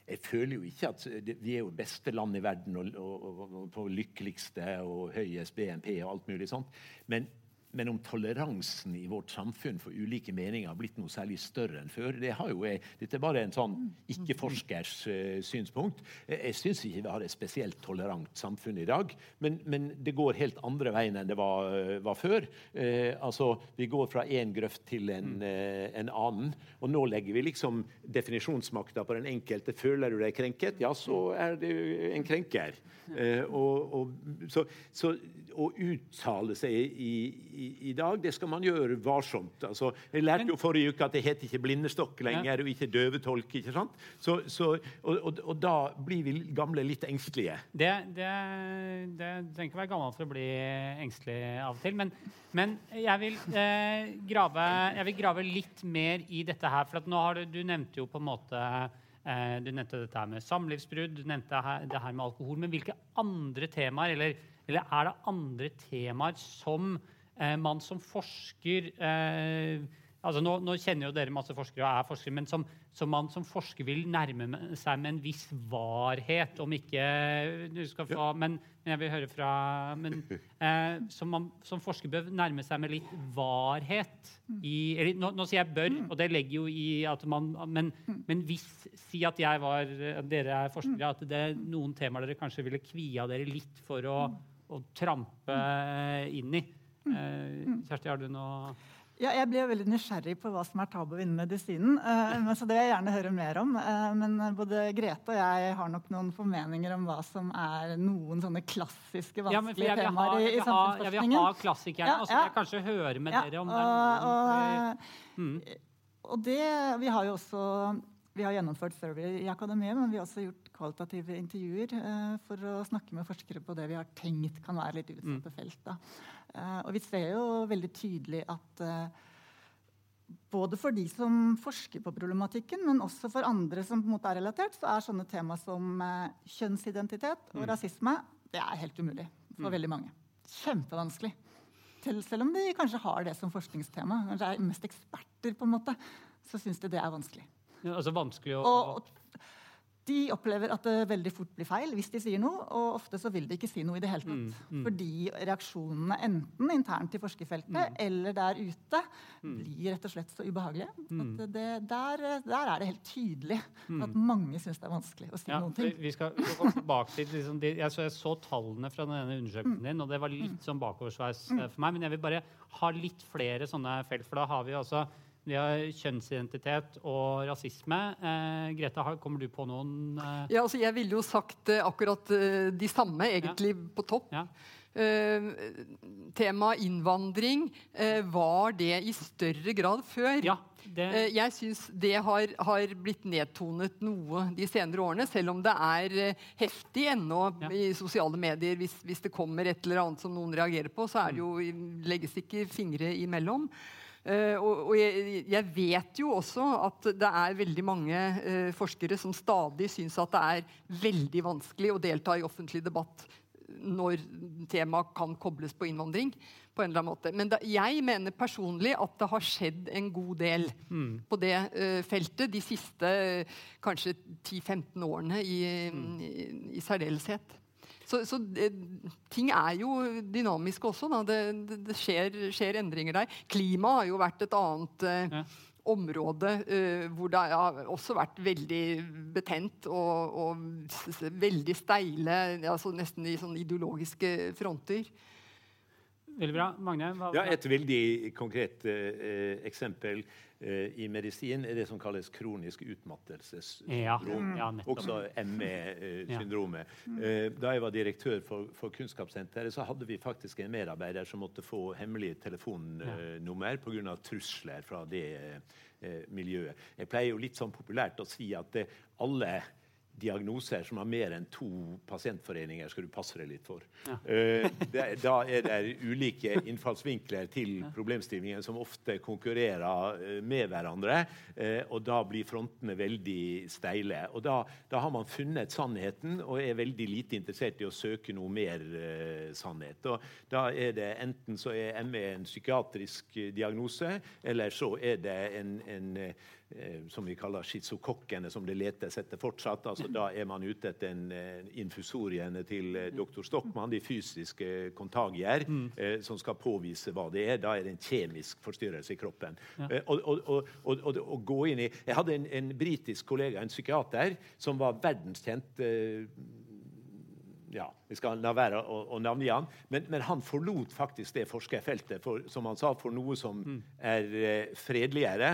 Jeg føler jo ikke at Vi er jo beste land i verden og, og, og på lykkeligste og høyest BNP og alt mulig sånt. Men men om toleransen i vårt samfunn for ulike meninger har blitt noe særlig større enn før, det jeg, dette er bare en sånn ikke-forskers uh, synspunkt. Jeg, syns ikke vi har et spesielt tolerant samfunn i dag, men, men det går helt andre veien enn det var, uh, var før. Uh, altså, Vi går fra én grøft til en, en, annen, og nå legger vi liksom definisjonsmakta på den enkelte. Føler du deg krenket, ja, så er du en krenker. og, og så, så å uttale seg i i, i, dag, det skal man gjøre varsomt. Altså, jeg lærte jo forrige uke at det heter ikke blindestokk lenger, og ikke døvetolk. ikke sant? Så, så, og, og, og, da blir vi gamle litt engstelige. Det, det, det trenger ikke være gammel for å bli engstelig av og til. Men, men jeg, vil, eh, grave, jeg, vil, grave, litt mer i dette her. For nå har du, du nevnte jo på en måte eh, du nevnte dette her med samlivsbrudd, du nevnte det her med alkohol. Men hvilke andre temaer, eller, eller er det andre temaer som eh, man som forsker eh, altså nå, nå, kjenner jo dere masse forskere og er forskere, men som, som, man som forsker vil nærme seg med en viss varhet, om ikke du skal få, men, men jeg vil høre fra men, eh, som man som forsker bør nærme seg med litt varhet i eller, nå, nå, sier jeg 'bør', og det legger jo i at man Men, men hvis Si at jeg var, dere er forskere, at det er noen temaer dere kanskje ville kvia dere litt for å, å trampe inn i. Eh, Kjersti, har du noe ja, jeg ble veldig nysgjerrig på hva som er tabu innen medisinen. Uh, så det vil jeg gjerne høre mer om. Uh, men både Grete og jeg har nok noen formeninger om hva som er noen sånne klassiske, vanskelige ja, temaer i, i samfunnsforskningen. Jeg vil ha klassikerne, ja, og så vil jeg kanskje høre med dere om og, det. Og, mm. og det Vi har jo også vi har gjennomført survey i akademiet, men vi har også gjort kvalitative intervjuer uh, for å snakke med forskere på det vi har tenkt kan være litt utsatte mm. felt. Da. Uh, og vi ser jo veldig tydelig at uh, både for de som forsker på problematikken, men også for andre som på en måte er relatert, så er sånne tema som kjønnsidentitet og mm. rasisme det er helt umulig for mm. veldig mange. Kjempevanskelig. Selv om de kanskje har det som forskningstema, kanskje er mest eksperter, på en måte, så syns de det er vanskelig. Altså vanskelig å... Og, de opplever at det veldig fort blir feil hvis de sier noe. Og ofte så vil de ikke si noe i det hele tatt. Mm, mm. Fordi reaksjonene enten internt i forskerfeltet mm. eller der ute mm. blir rett og slett så ubehagelige. Mm. At det, der, der, er det helt tydelig mm. at mange syns det er vanskelig å si ja, noen ting. Vi skal gå tilbake til liksom, jeg, så jeg så tallene fra denne undersøkelsen din, og det var litt sånn bakoversveis eh, for meg. Men jeg vil bare ha litt flere sånne felt, for da har vi altså vi har kjønnsidentitet og rasisme. Eh, Greta, kommer du på noen eh... Ja, altså Jeg ville jo sagt eh, akkurat eh, de samme, egentlig, ja. på topp. Ja. Uh, tema innvandring uh, var det i større grad før. Ja, det... jeg syns det har, har, blitt nedtonet noe de senere årene, selv om det er heftig ennå ja. i sosiale medier. Hvis, hvis, det kommer et eller annet som noen reagerer på, så er det jo, legges ikke fingre imellom. Uh, og, jeg, vet jo også at det er veldig mange uh, forskere som stadig syns at det er veldig vanskelig å delta i offentlig debatt når temaet kan kobles på innvandring. på en eller annen måte. Men da, jeg mener personlig at det har skjedd en god del mm. på det uh, feltet de siste kanskje 10-15 årene i, mm. i, i særdeleshet. Så, så det, ting er jo dynamiske også. Det, det, det skjer, skjer, endringer der. Klima har jo vært et annet uh, ja. område uh, hvor det har også vært veldig betent og, og veldig steile, altså nesten i sånn ideologiske fronter. Veldig bra. Magne? Hva, ja, et veldig konkret eh, eksempel eh, i medisin er det som kalles kronisk utmattelsessyndrom. Ja. Ja, også ME-syndromet. Eh, da jeg var direktør for, for, Kunnskapssenteret, så hadde vi faktisk en medarbeider som måtte få hemmelig telefonnummer pga. trusler fra det miljøet. Jeg pleier jo litt sånn populært å si at alle diagnoser som har mer enn to pasientforeninger, skal du passe deg litt for. Ja. Uh, da er det ulike innfallsvinkler til problemstillingen som ofte konkurrerer uh, med hverandre. Uh, og da blir frontene veldig steile. Og da, da, har man funnet sannheten og er veldig lite interessert i å søke noe mer sannhet. Og da er det enten så er ME en psykiatrisk diagnose, eller så er det en, en Eh, som vi kaller schizokokkene, som det letes etter fortsatt. Altså, da er man ute etter en, en eh, infusoriene til eh, doktor Stockmann, de fysiske kontagier, mm. eh, som skal påvise hva det er. Da er det en kjemisk forstyrrelse i kroppen. Ja. Eh, og, og, og, og, gå inn i Jeg hadde en, en britisk kollega, en psykiater, som var verdenskjent. Eh, ja, Vi skal la være å, å navngi han, men, men, han forlot faktisk det forskerfeltet for, som han sa, for noe som mm. er eh, fredeligere.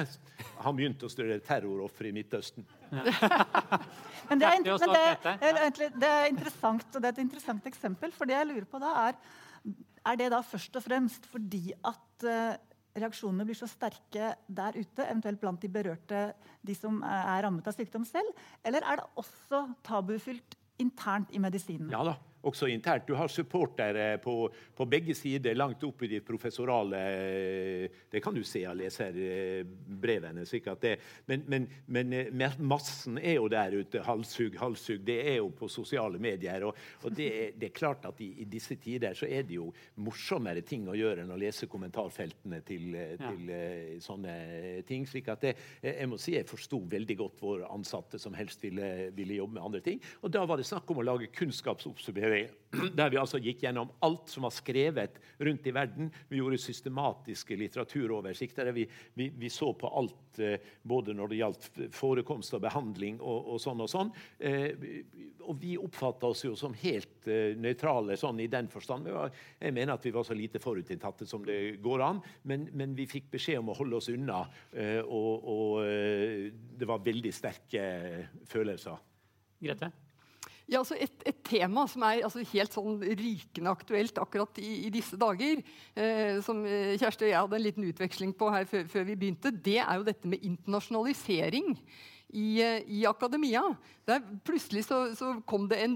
Han begynte å studere terrorofre i Midtøsten. Ja. men, det er, men det, er, det er, interessant, og det er et interessant eksempel. For det jeg lurer på da, er Er det da først og fremst fordi at uh, reaksjonene blir så sterke der ute, eventuelt blant de berørte, de som er rammet av sykdom selv? Eller er det også tabufylt internt i medisinen? Ja da også internt. Du har supportere på, på, begge sider, langt opp i de professorale Det kan du se av leserbrevene. sikkert det. Men, men, men, eh, massen er jo der ute. Halshugg, halshugg. Det er jo på sosiale medier. Og, og det, det, er, klart at i, i, disse tider så er det jo morsommere ting å gjøre enn å lese kommentarfeltene til, eh, til ja. sånne ting. slik at det, jeg må si jeg forsto veldig godt våre ansatte som helst ville, ville jobbe med andre ting. Og da var det snakk om å lage kunnskapsoppsummering der vi altså gikk gjennom alt som var skrevet rundt i verden. Vi gjorde systematiske litteraturoversikter. Vi, vi, vi så på alt eh, både når det gjaldt forekomst og behandling og, og sånn og sånn. Eh, og vi oppfatta oss jo som helt eh, nøytrale sånn i den forstand. Jeg mener at vi var så lite forutinntatte som det går an, men, men vi fikk beskjed om å holde oss unna. og, og det var veldig sterke følelser. Grete? Ja, altså et, et, tema som er altså helt sånn rykende aktuelt akkurat i, i disse dager, eh, som eh, Kjersti og jeg hadde en liten utveksling på her før, før vi begynte, det er jo dette med internasjonalisering i, eh, i akademia. Der plutselig så, så, kom det en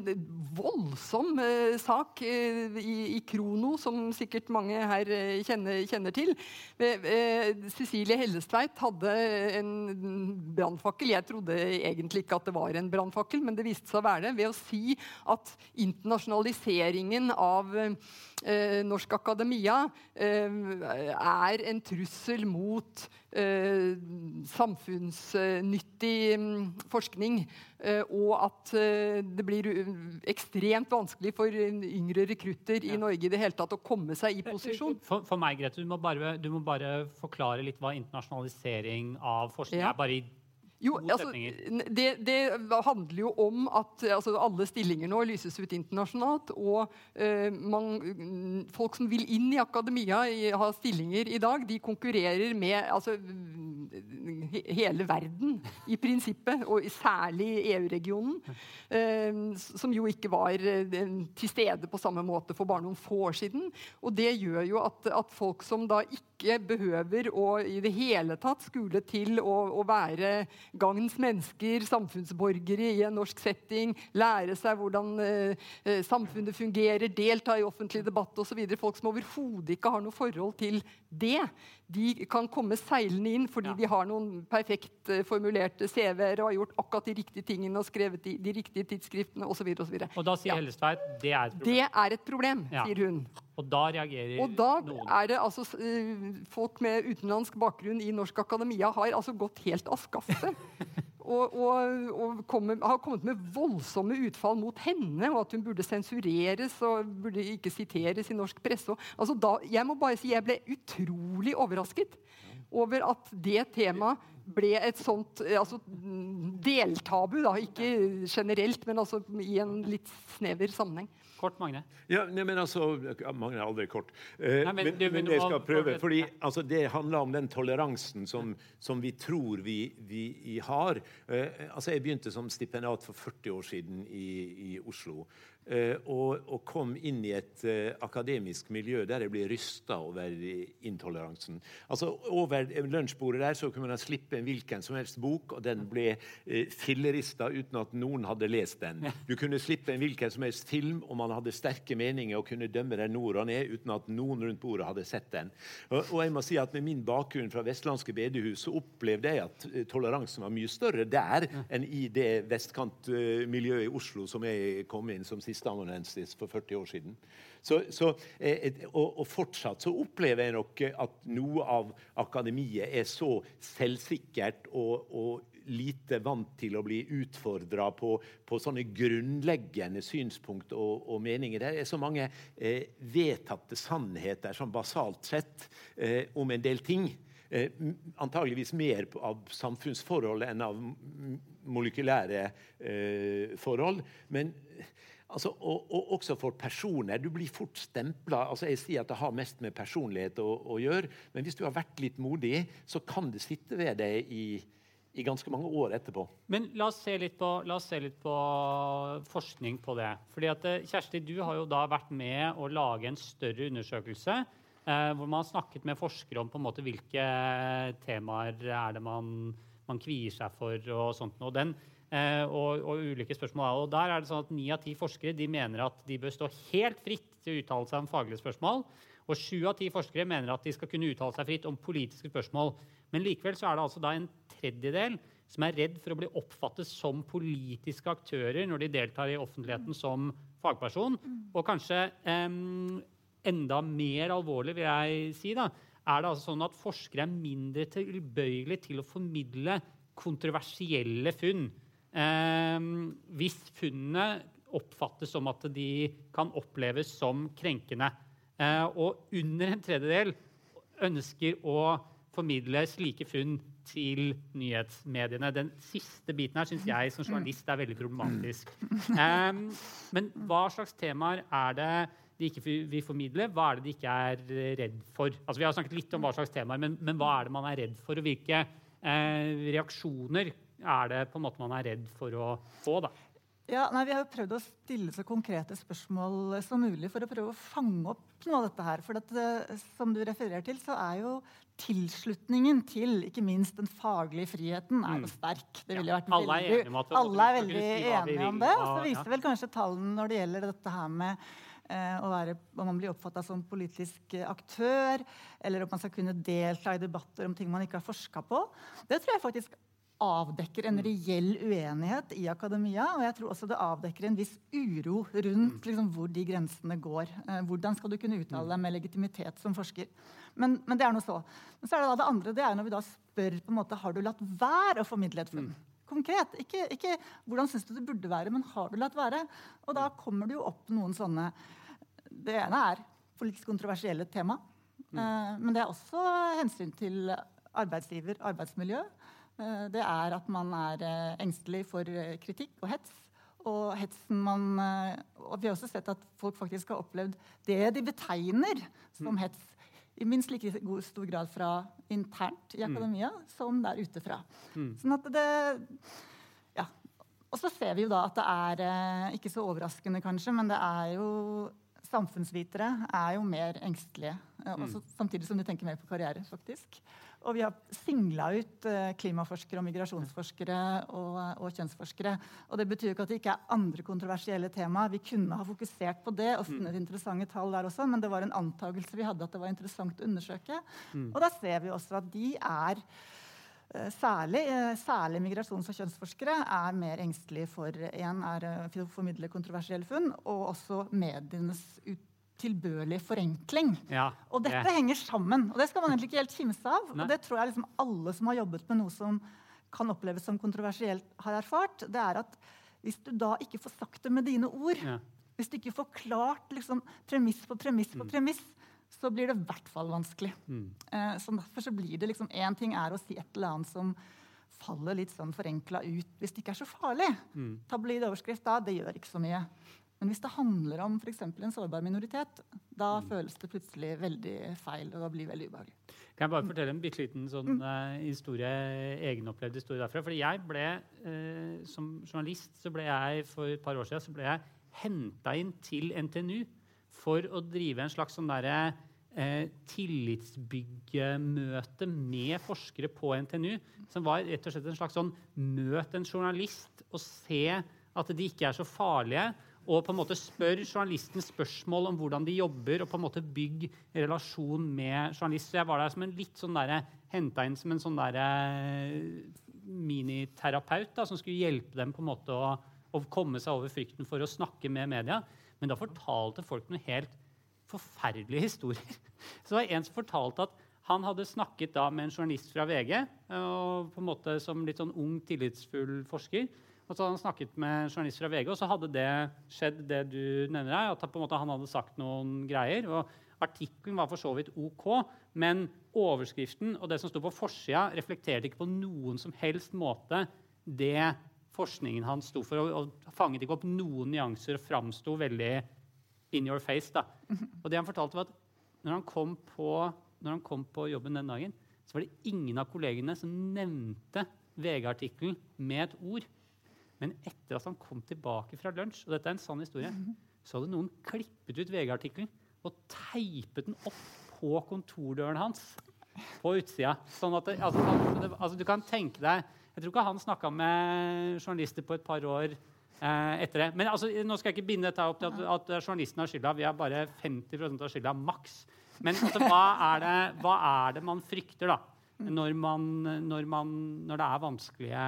voldsom eh, sak eh, i, i, Krono, som sikkert mange her eh, kjenner, kjenner, til. Eh, Cecilie Hellestveit hadde en brannfakkel. Jeg trodde egentlig ikke at det var en brannfakkel, men det viste seg å være det. Ved å si at internasjonaliseringen av eh, norsk akademia er en trussel mot samfunnsnyttig Mm, forskning. Eh, og at eh, det blir ekstremt vanskelig for yngre rekrutter i Norge i det hele tatt å komme seg i posisjon. For, for meg, Grete, du må, bare, du må, bare, forklare litt hva internasjonalisering av forskning ja. er. bare i jo, altså, det, det, handler jo om at altså, alle stillinger nå lyses ut internasjonalt. Og uh, man, folk som vil inn i akademia, i, ha stillinger i dag, de konkurrerer med altså, hele verden i prinsippet, og særlig EU-regionen. Uh, som jo ikke var uh, til stede på samme måte for bare noen få år siden. Og det gjør jo at, at folk som da ikke behøver å i det hele tatt skule til å, å være gagns mennesker, samfunnsborgere i en norsk setting, lære seg hvordan eh, eh samfunnet fungerer, delta i offentlig debatt osv. Folk som overhodet ikke har noe forhold til det, de kan komme seilende inn fordi ja. de har noen perfekt uh, formulerte CV-er og har gjort akkurat de riktige tingene og skrevet de, de riktige tidsskriftene osv. Og, så og da sier ja. Hellestveit det er et problem. Det er et problem, ja. sier hun. Og da reagerer og da noen. er det altså uh, Folk med utenlandsk bakgrunn i norsk akademia har altså gått helt av skaftet. og, og, og kommer, har kommet med voldsomme utfall mot henne, og at hun burde sensureres og burde ikke siteres i norsk presse. Altså da, jeg må bare si jeg ble utrolig overrasket over at det temaet ble et sånt altså, deltabu. Da. Ikke generelt, men altså i en litt snever sammenheng. Kort, Magne. Ja, nei, men altså, Magne er aldri kort. Eh, nei, men, men, men, jeg skal prøve. fordi altså, Det handler om den toleransen som, som vi tror vi, vi har. Eh, altså, Jeg begynte som stipendiat for 40 år siden i, i Oslo. Eh, og, og, kom inn i et uh, akademisk miljø der jeg ble rysta over intoleransen. Altså Over lunsjbordet der så kunne man slippe en hvilken som helst bok, og den ble uh, fillerista uten at noen hadde lest den. Du kunne slippe en hvilken som helst film, og man hadde sterke meninger og kunne dømme den nord og ned uten at noen rundt bordet hadde sett den. Og, og jeg må si at Med min bakgrunn fra vestlandske bedehus så opplevde jeg at uh, toleransen var mye større der enn i det vestkantmiljøet i Oslo som jeg kom inn som siste førsteamanuensis for 40 år siden. Så, så, eh, og, og, fortsatt så opplever jeg nok at noe av akademiet er så selvsikkert og, og lite vant til å bli utfordra på, på, sånne grunnleggende synspunkt og, og, meninger. Det er så mange eh, vedtatte sannheter sånn basalt sett eh, om en del ting. Eh, antageligvis mer av samfunnsforhold enn av molekylære eh, forhold. Men Altså, og, og, også for personer. Du blir fort stempla. Altså, jeg sier at det har mest med personlighet å, å, gjøre, men hvis du har vært litt modig, så kan det sitte ved deg i, i ganske mange år etterpå. Men la oss se litt på, se litt på forskning på det. Fordi at, eh, Kjersti, du har jo da vært med å lage en større undersøkelse eh, hvor man har snakket med forskere om på en måte hvilke temaer er det man, man kvier seg for og sånt. Og, den, og, og, ulike spørsmål. Og der er det sånn at Ni av ti forskere de mener at de bør stå helt fritt til å uttale seg om faglige spørsmål. Og sju av ti forskere mener at de skal kunne uttale seg fritt om politiske spørsmål. Men likevel så er det altså da en tredjedel som er redd for å bli oppfattet som politiske aktører når de deltar i offentligheten som fagperson. Og kanskje eh, enda mer alvorlig, vil jeg si, da, er det altså sånn at forskere er mindre tilbøyelige til å formidle kontroversielle funn. Eh, hvis funnene oppfattes som at de kan oppleves som krenkende. Eh, og under en tredjedel ønsker å formidle slike funn til nyhetsmediene. Den siste biten her syns jeg som journalist er veldig problematisk. Um, men hva slags temaer er det de ikke vil formidle? Hva er det de ikke er redd for? Altså, vi har snakket litt om hva slags temaer, men, men hva er det man er redd for? Og hvilke eh, reaksjoner er det på en måte man er redd for å få? da? Ja, nei, Vi har jo prøvd å stille så konkrete spørsmål som mulig for å prøve å fange opp noe av dette her. For at, eh, som du refererer til, så er jo tilslutningen til ikke minst den faglige friheten er jo mm. sterk. Det ville vært alle alle er at alle er veldig enige om det. Og så viser vel kanskje tallene når det gjelder dette her med eh, å være, om man blir oppfatta som politisk aktør, eller om man skal kunne delta i debatter om ting man ikke har forska på. Det tror jeg faktisk avdekker en mm. reell uenighet i akademia. Og jeg tror også det avdekker en viss uro rundt mm. liksom, hvor de grensene går. Eh, hvordan skal du kunne uttale mm. deg med legitimitet som forsker? Men, men det er noe så. Men så er det da det andre. Det er når vi da spør på en måte, har du latt være å formidle et funn. Konkret. Ikke, ikke hvordan syns du det burde være, men har du latt være? Og da kommer det jo opp noen sånne Det ene er politisk kontroversielle tema. Mm. men det er også hensyn til arbeidsgiver, arbeidsmiljø. Eh, det er at man er eh, engstelig for eh, kritikk og hets. Og hetsen man og Vi har også sett at folk faktisk har opplevd det de betegner som mm. hets, i minst like stor grad fra internt i mm. akademia som der ute fra. Mm. Sånn at det Ja. Og så ser vi jo da at det er ikke så overraskende, kanskje, men det er jo Samfunnsvitere er jo mer engstelige, også, samtidig som de tenker mer på karriere. faktisk. Og vi har singla ut eh, klimaforskere og migrasjonsforskere og, og, kjønnsforskere. Og det betyr ikke at det ikke er andre kontroversielle temaer. Vi kunne ha fokusert på det og funnet mm. interessante tall der også, men det var en antakelse vi hadde at det var interessant å undersøke. Mm. Og da ser vi også at de er eh, Særlig, eh, særlig, migrasjons- og kjønnsforskere er mer engstelige for en er å formidle kontroversielle funn, og også medienes ut tilbørlig forenkling. Ja, og dette det. henger sammen. Og det skal man egentlig ikke helt kimse av. Nei. Og det tror jeg liksom alle som har jobbet med noe som kan oppleves som kontroversielt, har erfart. Det er at hvis du da ikke får sagt det med dine ord, ja. hvis du ikke får klart liksom, premiss på premiss på mm. premiss, så blir det i hvert fall vanskelig. Mm. Eh, så derfor så blir det liksom Én ting er å si et eller annet som faller litt sånn forenkla ut hvis det ikke er så farlig. Mm. Tabloid overskrift da, det gjør ikke så mye. Men hvis det handler om for en sårbar minoritet, da mm. føles det plutselig veldig feil. og da blir veldig ubehagelig. Kan jeg bare fortelle en bitte liten sånn, mm. uh, historie, egenopplevd historie derfra? Fordi jeg ble, eh, Som journalist så ble jeg for et par år siden så ble jeg henta inn til NTNU for å drive en slags sånn derre eh, tillitsbyggemøte med forskere på NTNU. Som var rett og slett en slags sånn møt en journalist og se at de ikke er så farlige og på en måte spør journalisten spørsmål om hvordan de jobber, og på en måte bygg relasjon med journalist. Så jeg var der som en litt sånn der, henta inn som en sånn der, miniterapeut da, som skulle hjelpe dem på en måte å, å, komme seg over frykten for å snakke med media. Men da fortalte folk noen helt forferdelige historier. Så det var en som fortalte at han hadde snakket da med en journalist fra VG og på en måte som litt sånn ung, tillitsfull forsker. Og så hadde han snakket med journalister fra VG, og så hadde det skjedd, det du nevner her. At på en måte han hadde sagt noen greier. og Artikkelen var for så vidt OK, men overskriften og det som sto på forsida, reflekterte ikke på noen som helst måte det forskningen hans sto for, og, og fanget ikke opp noen nyanser og framsto veldig in your face. da. Og det han fortalte var at når han kom på, når han kom på jobben den dagen, så var det ingen av kollegene som nevnte VG-artikkelen med et ord. Men etter at han kom tilbake fra lunsj, og dette er en sann historie, så hadde noen klippet ut VG-artikkelen og teipet den opp på kontordøren hans på utsida. Sånn at det, altså, altså, du kan tenke deg Jeg tror ikke han snakka med journalister på et par år eh, etter det. Men altså, nå skal jeg ikke binde dette opp til at, at journalisten har skylda. Vi har bare 50 av skylda, maks. Men altså, hva, er det, hva, er det, man frykter, da? Når, man, når, man, når det er vanskelige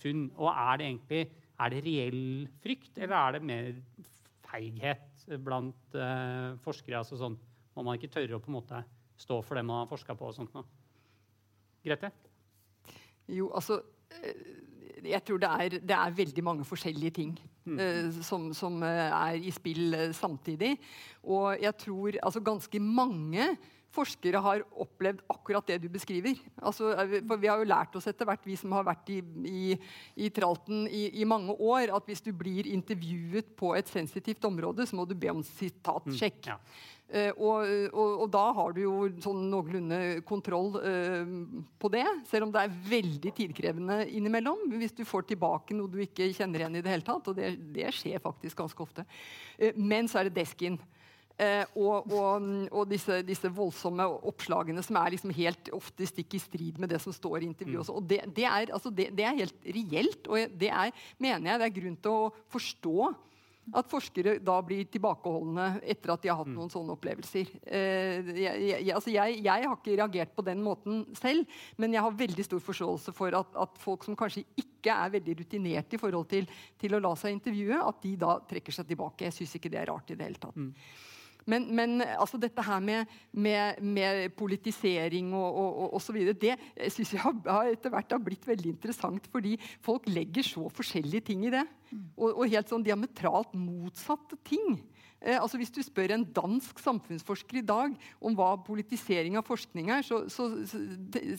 funn. Og er det egentlig er det reell frykt, eller er det mer feighet blant uh, forskere? altså sånn, Må man ikke tørre å på en måte stå for det man har forska på? og sånt nå? Grete? Jo, altså eh, jeg tror det er, det er, veldig mange forskjellige ting mm. uh, som, som, er i spill samtidig. Og jeg tror altså ganske mange forskere har opplevd akkurat det du beskriver. Altså, vi har jo lært oss etter hvert, vi som har vært i, i, i tralten i, i, mange år, at hvis du blir intervjuet på et sensitivt område, så må du be om sitatsjekk. Mm, ja. Uh, og, og, og, da har du jo sånn noenlunde kontroll uh, på det. Selv om det er veldig tidkrevende innimellom. Hvis du får tilbake noe du ikke kjenner igjen i det hele tatt. Og det, det skjer faktisk ganske ofte. Uh, men så er det desken. Eh, og, og, og disse, disse, voldsomme oppslagene som er liksom helt ofte stikk i strid med det som står i intervjuet. Mm. Og det, det, er, altså det, det, er, helt reelt, og det er, mener jeg det er grunn til å forstå at forskere da blir tilbakeholdne etter at de har hatt mm. noen sånne opplevelser. Eh, jeg, jeg, altså jeg, jeg, har ikke reagert på den måten selv, men jeg har veldig stor forståelse for at, at folk som kanskje ikke er veldig rutinerte i forhold til, til, å la seg intervjue, at de da trekker seg tilbake. Jeg syns ikke det er rart i det hele tatt. Men, men altså dette her med, med, med politisering og, og, og osv. Det syns jeg har, etter hvert har blitt veldig interessant, fordi folk legger så forskjellige ting i det. Mm. Og, og helt sånn diametralt motsatte ting. Eh, altså Hvis du spør en dansk samfunnsforsker i dag om hva politisering av forskning er, så, så, så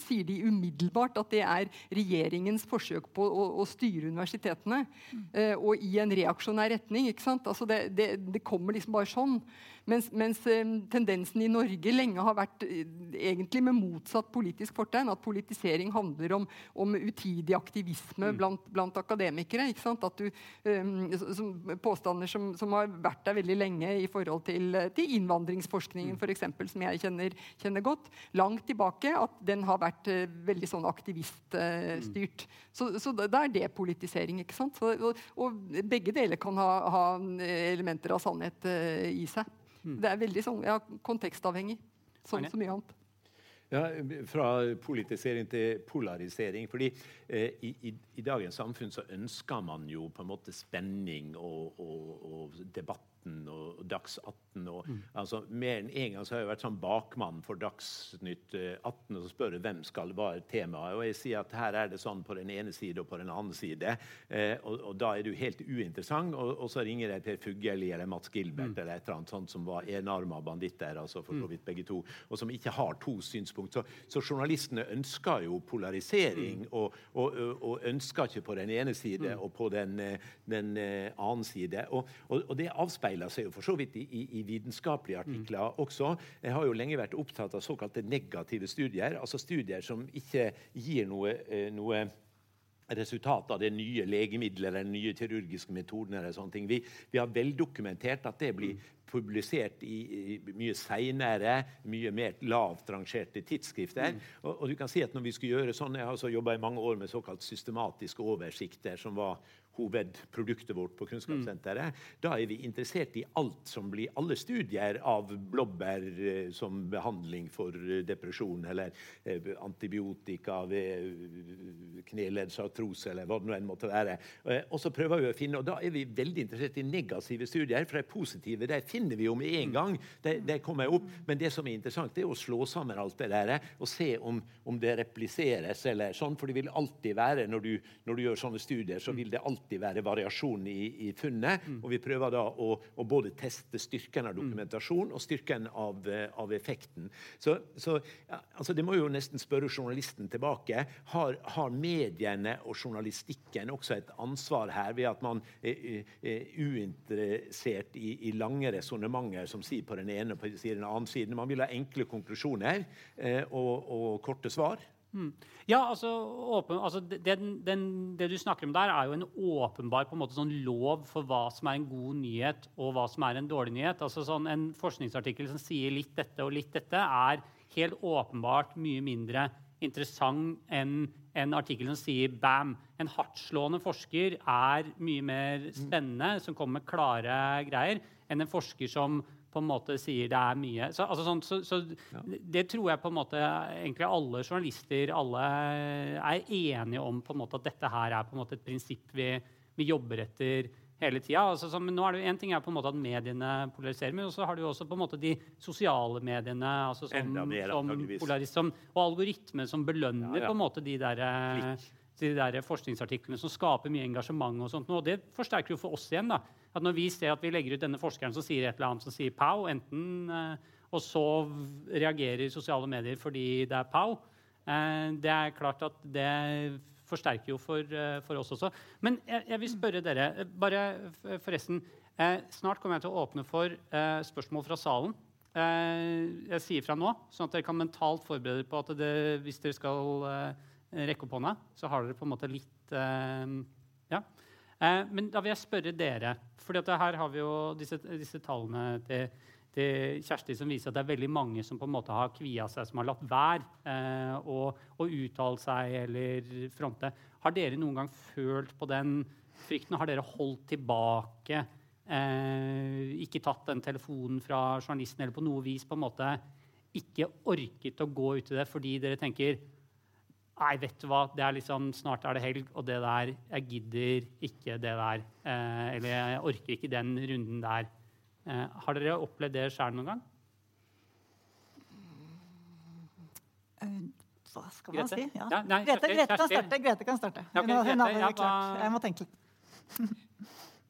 sier de umiddelbart at det er regjeringens forsøk på å, å styre universitetene. Mm. Eh, og i en reaksjonær retning. ikke sant? Altså det, det, det kommer liksom bare sånn. Mens, mens eh, tendensen i Norge lenge har vært eh, egentlig med motsatt politisk fortegn. At politisering handler om, om utidig aktivisme mm. blant, blant, akademikere. ikke sant? At du, um, påstander som, som har vært der veldig lenge i forhold til, til innvandringsforskningen, mm. f.eks., som jeg kjenner, kjenner, godt. Langt tilbake at den har vært veldig sånn aktiviststyrt. Mm. Så, så da er det politisering. ikke sant? Så, og, og, begge deler kan ha, ha elementer av sannhet i seg. Det er veldig sånn, ja, kontekstavhengig, som så mye annet. Ja, Fra politisering til polarisering. fordi eh, i, i, i, dagens samfunn så ønsker man jo på en måte spenning og, og, og debatt 18 og Dags 18. Og, mm. altså, mer enn en gang så har jeg vært sånn bakmann for Dagsnytt 18 eh, og så spør hvem skal være temaet. Og jeg sier at her er det sånn på den ene side og på den andre side. Eh, og, og, da er du helt uinteressant. Og, og så ringer jeg Per Fugelli eller Mats Gilbert mm. eller et eller annet sånt som var enarma banditter, altså for så mm. vidt begge to, og som ikke har to synspunkt. Så, så journalistene ønsker jo polarisering, mm. og, og, ønsker ikke på den ene side mm. og på den, den, den annen side. Og, det avspeiler avspeiler seg jo for så vidt i, i, i vitenskapelige artikler mm. også. Jeg har jo lenge vært opptatt av såkalte negative studier, altså studier som ikke gir noe, eh, noe resultat av det nye legemiddelet eller den nye kirurgiske metoden. eller sånne ting. Vi, vi har veldokumentert at det blir mm. publisert i, i mye seinere, mye mer lavt rangerte tidsskrifter. Mm. Og, og, du kan si at når vi skulle gjøre sånn, Jeg har også jobba i mange år med såkalt systematiske oversikter, som var hovedproduktet vårt på Kunnskapssenteret. Mm. Da er vi interessert i alt som blir alle studier av blåbær eh, som behandling for eh, depresjon, eller eh, antibiotika ved kneleddsartrose, eller hva det nå enn måtte være. Og så prøver vi å finne, og Da er vi veldig interessert i negative studier, for de positive de finner vi jo med en mm. gang. De, de kommer opp, Men det som er interessant, det er å slå sammen alt det der og se om, om det repliseres. eller sånn, For det vil alltid være, når du, når du gjør sånne studier, så vil det alltid være variasjon i, i funnet. Mm. Og vi prøver da å, å, både teste styrken av dokumentasjon og styrken av, av effekten. Så, så ja, altså det må jo nesten spørre journalisten tilbake. Har, har, mediene og journalistikken også et ansvar her ved at man er, er uinteressert i, i lange resonnementer som sier på den ene og på den andre siden. Man vil ha enkle konklusjoner eh, og, og korte svar. Mm. Ja, altså, åpen, altså den, den, Det du snakker om der, er jo en åpenbar på en måte sånn lov for hva som er en god nyhet, og hva som er en dårlig nyhet. Altså sånn, En forskningsartikkel som sier litt dette og litt dette, er helt åpenbart mye mindre interessant enn en artikkel som sier bam. En hardtslående forsker er mye mer spennende, som kommer med klare greier, enn en forsker som på en måte sier det er mye. Så, altså sånn, så, så ja. Det tror jeg på en måte egentlig alle journalister alle er enige om på en måte at dette her er på en måte et prinsipp vi, vi jobber etter hele tida. Altså, nå er det jo en ting er på en måte at mediene polariserer, men så har du jo også på en måte de sosiale mediene altså som, mer, som, som, og algoritmer som belønner ja, ja. på en måte de der, de der forskningsartiklene som skaper mye engasjement. Og sånt, og det forsterker jo for oss igjen. da, at når vi ser at vi legger ut denne forskeren som sier et eller annet som sier pow, enten, eh, og så reagerer sosiale medier fordi det er pow, eh, det er klart at det forsterker jo for, eh, for oss også. Men jeg, jeg, vil spørre dere bare forresten, Snart kommer jeg til å åpne for spørsmål fra salen. jeg sier fra nå, sånn at dere kan mentalt forberede dere på at det, hvis dere skal rekke opp hånda, så har dere på en måte litt Ja. Eh, men da vil jeg spørre dere, for her har vi jo disse, disse tallene til, til, Kjersti som viser at det er veldig mange som på en måte har kvia seg, som har latt være eh, å, å uttale seg eller fronte. Har dere noen gang følt på den frykten? Har dere holdt tilbake? Eh, ikke tatt den telefonen fra journalisten eller på noe vis på en måte ikke orket å gå ut i det fordi dere tenker Nei, vet du hva, det er liksom, snart er det helg, og det der Jeg gidder ikke det der. Eh, eller jeg orker ikke den runden der. Eh, har dere opplevd det sjøl noen gang? Eh, hva skal man si? Ja. Ja, nei, Grete, Grete, kan starte. Grete kan starte. Okay, hun hadde det klart. Jeg må tenke litt.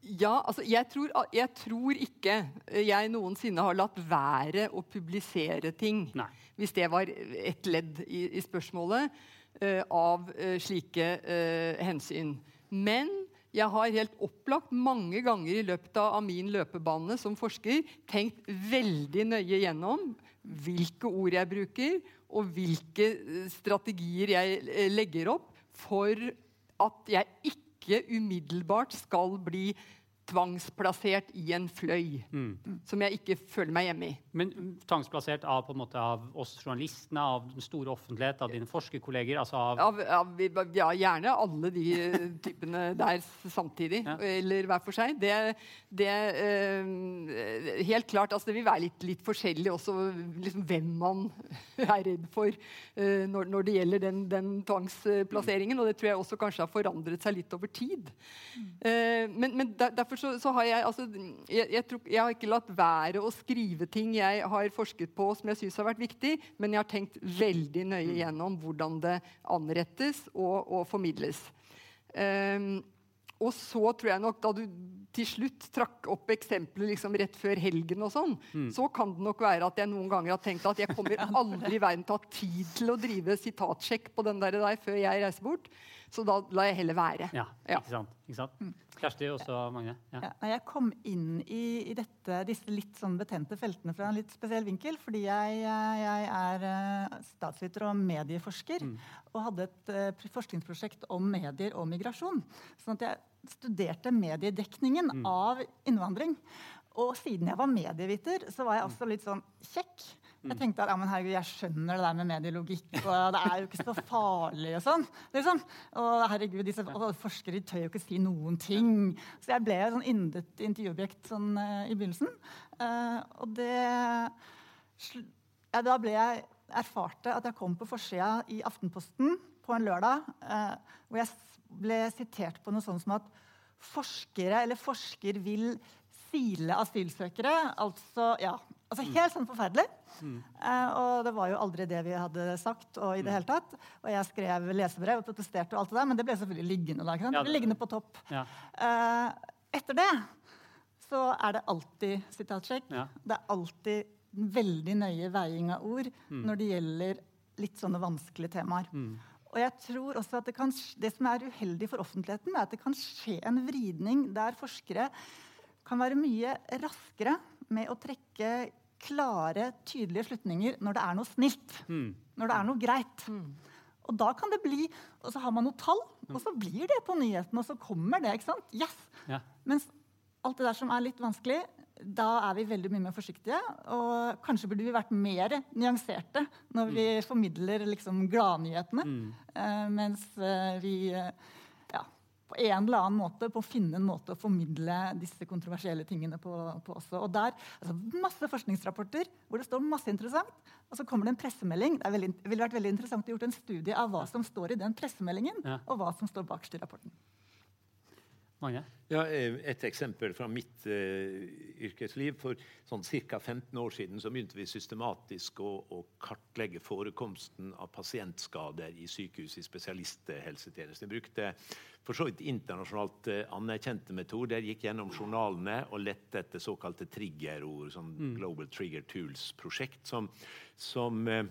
Ja, altså jeg tror, jeg tror, ikke jeg noensinne har latt være å publisere ting. Nei. Hvis det var et ledd i, i spørsmålet. Uh, av uh, slike uh, hensyn. Men jeg har helt opplagt mange ganger i løpet av min løpebane som forsker tenkt veldig nøye gjennom hvilke ord jeg bruker, og hvilke strategier jeg legger opp for at jeg ikke umiddelbart skal bli tvangsplassert i en fløy mm. som jeg ikke føler meg hjemme i. Men tvangsplassert av, på en måte, av oss journalistene, av den store offentlighet, av dine forskerkolleger? Altså av, av, av ja, gjerne alle de typene der samtidig, ja. eller hver for seg. Det, det uh, Helt klart, altså, det vil være litt, litt forskjellig også liksom, hvem man er redd for uh, når, når, det gjelder den, den, tvangsplasseringen. Og det tror jeg også kanskje har forandret seg litt over tid. Uh, men, men der, derfor så, så, har jeg altså, jeg, jeg, tror, jeg, har ikke latt være å skrive ting jeg har forsket på som jeg syns har vært viktig, men jeg har tenkt veldig nøye gjennom hvordan det anrettes og, og formidles. Um, og så tror jeg nok, da du til slutt trakk opp eksempler liksom rett før helgen, og sånn, mm. så kan det nok være at jeg noen ganger har tenkt at jeg kommer aldri i verden til å ha tid til å drive sitatsjekk på den der, der før jeg reiser bort. Så da lar jeg heller være. Ja, ikke sant? Ikke sant? Mm. Kjersti også Magne. Ja. Ja, jeg kom inn i, i dette, disse litt sånn betente feltene fra en litt spesiell vinkel. Fordi jeg, jeg er eh, statsviter og medieforsker mm. og hadde et uh, forskningsprosjekt om medier og migrasjon. Sånn at jeg studerte mediedekningen mm. av innvandring. Og siden jeg var medieviter, så var jeg også litt sånn kjekk. Jeg mm. tenkte at ja, herregud, jeg skjønner det der med medielogikk, og det er jo ikke så farlig. Og sånn. Liksom. Og herregud, disse og forskere tør jo ikke si noen ting. Så jeg ble et sånn yndet intervjuobjekt sånn, uh, i begynnelsen. Uh, og det ja, Da ble jeg erfarte at jeg kom på forsida i Aftenposten på en lørdag, uh, hvor jeg ble sitert på noe sånt som at forskere eller forsker vil sile asylsøkere. Altså, ja, altså helt sånn forferdelig. Mm. Uh, og det var jo aldri det vi hadde sagt. Og i det mm. hele tatt. Og jeg skrev lesebrev og protesterte, og alt det der, men det ble selvfølgelig liggende. da? Ja, det... liggende på topp. Ja. Uh, etter det så er det alltid sitatsjekk. Ja. Det er alltid veldig nøye veiing av ord mm. når det gjelder litt sånne vanskelige temaer. Mm. Og jeg tror også at det, kan, det som er uheldig for offentligheten, er at det kan skje en vridning der forskere kan være mye raskere med å trekke klare, tydelige slutninger når det er noe snilt. Mm. Når det er noe greit. Mm. Og da kan det bli, og så har man noe tall, og så blir det på nyhetene, og så kommer det. ikke sant? Yes! Ja. Mens alt det der som er litt vanskelig, da er vi veldig mye mer forsiktige. Og kanskje burde vi vært mer nyanserte når vi formidler liksom gladnyhetene. Eh, mens eh, vi eh, på en eller annen måte på å finne en måte å formidle disse kontroversielle tingene på, på også. Og der, altså Masse forskningsrapporter hvor det står masse interessant, og så kommer det en pressemelding. Det veldig, ville vært veldig interessant å gjort en studie av hva som står i den pressemeldingen, Ja. og hva som står bakerst i rapporten. Mange? Ja, eh, Et eksempel fra mitt uh, yrkesliv. For sånn ca. 15 år siden så begynte vi systematisk å, å kartlegge forekomsten av pasientskader i sykehus i spesialisthelsetjenesten. Vi brukte for så vidt internasjonalt uh, anerkjente metoder. Gikk gjennom journalene og lette etter såkalte triggerord. sånn Global Trigger Tools-prosjekt som, som uh,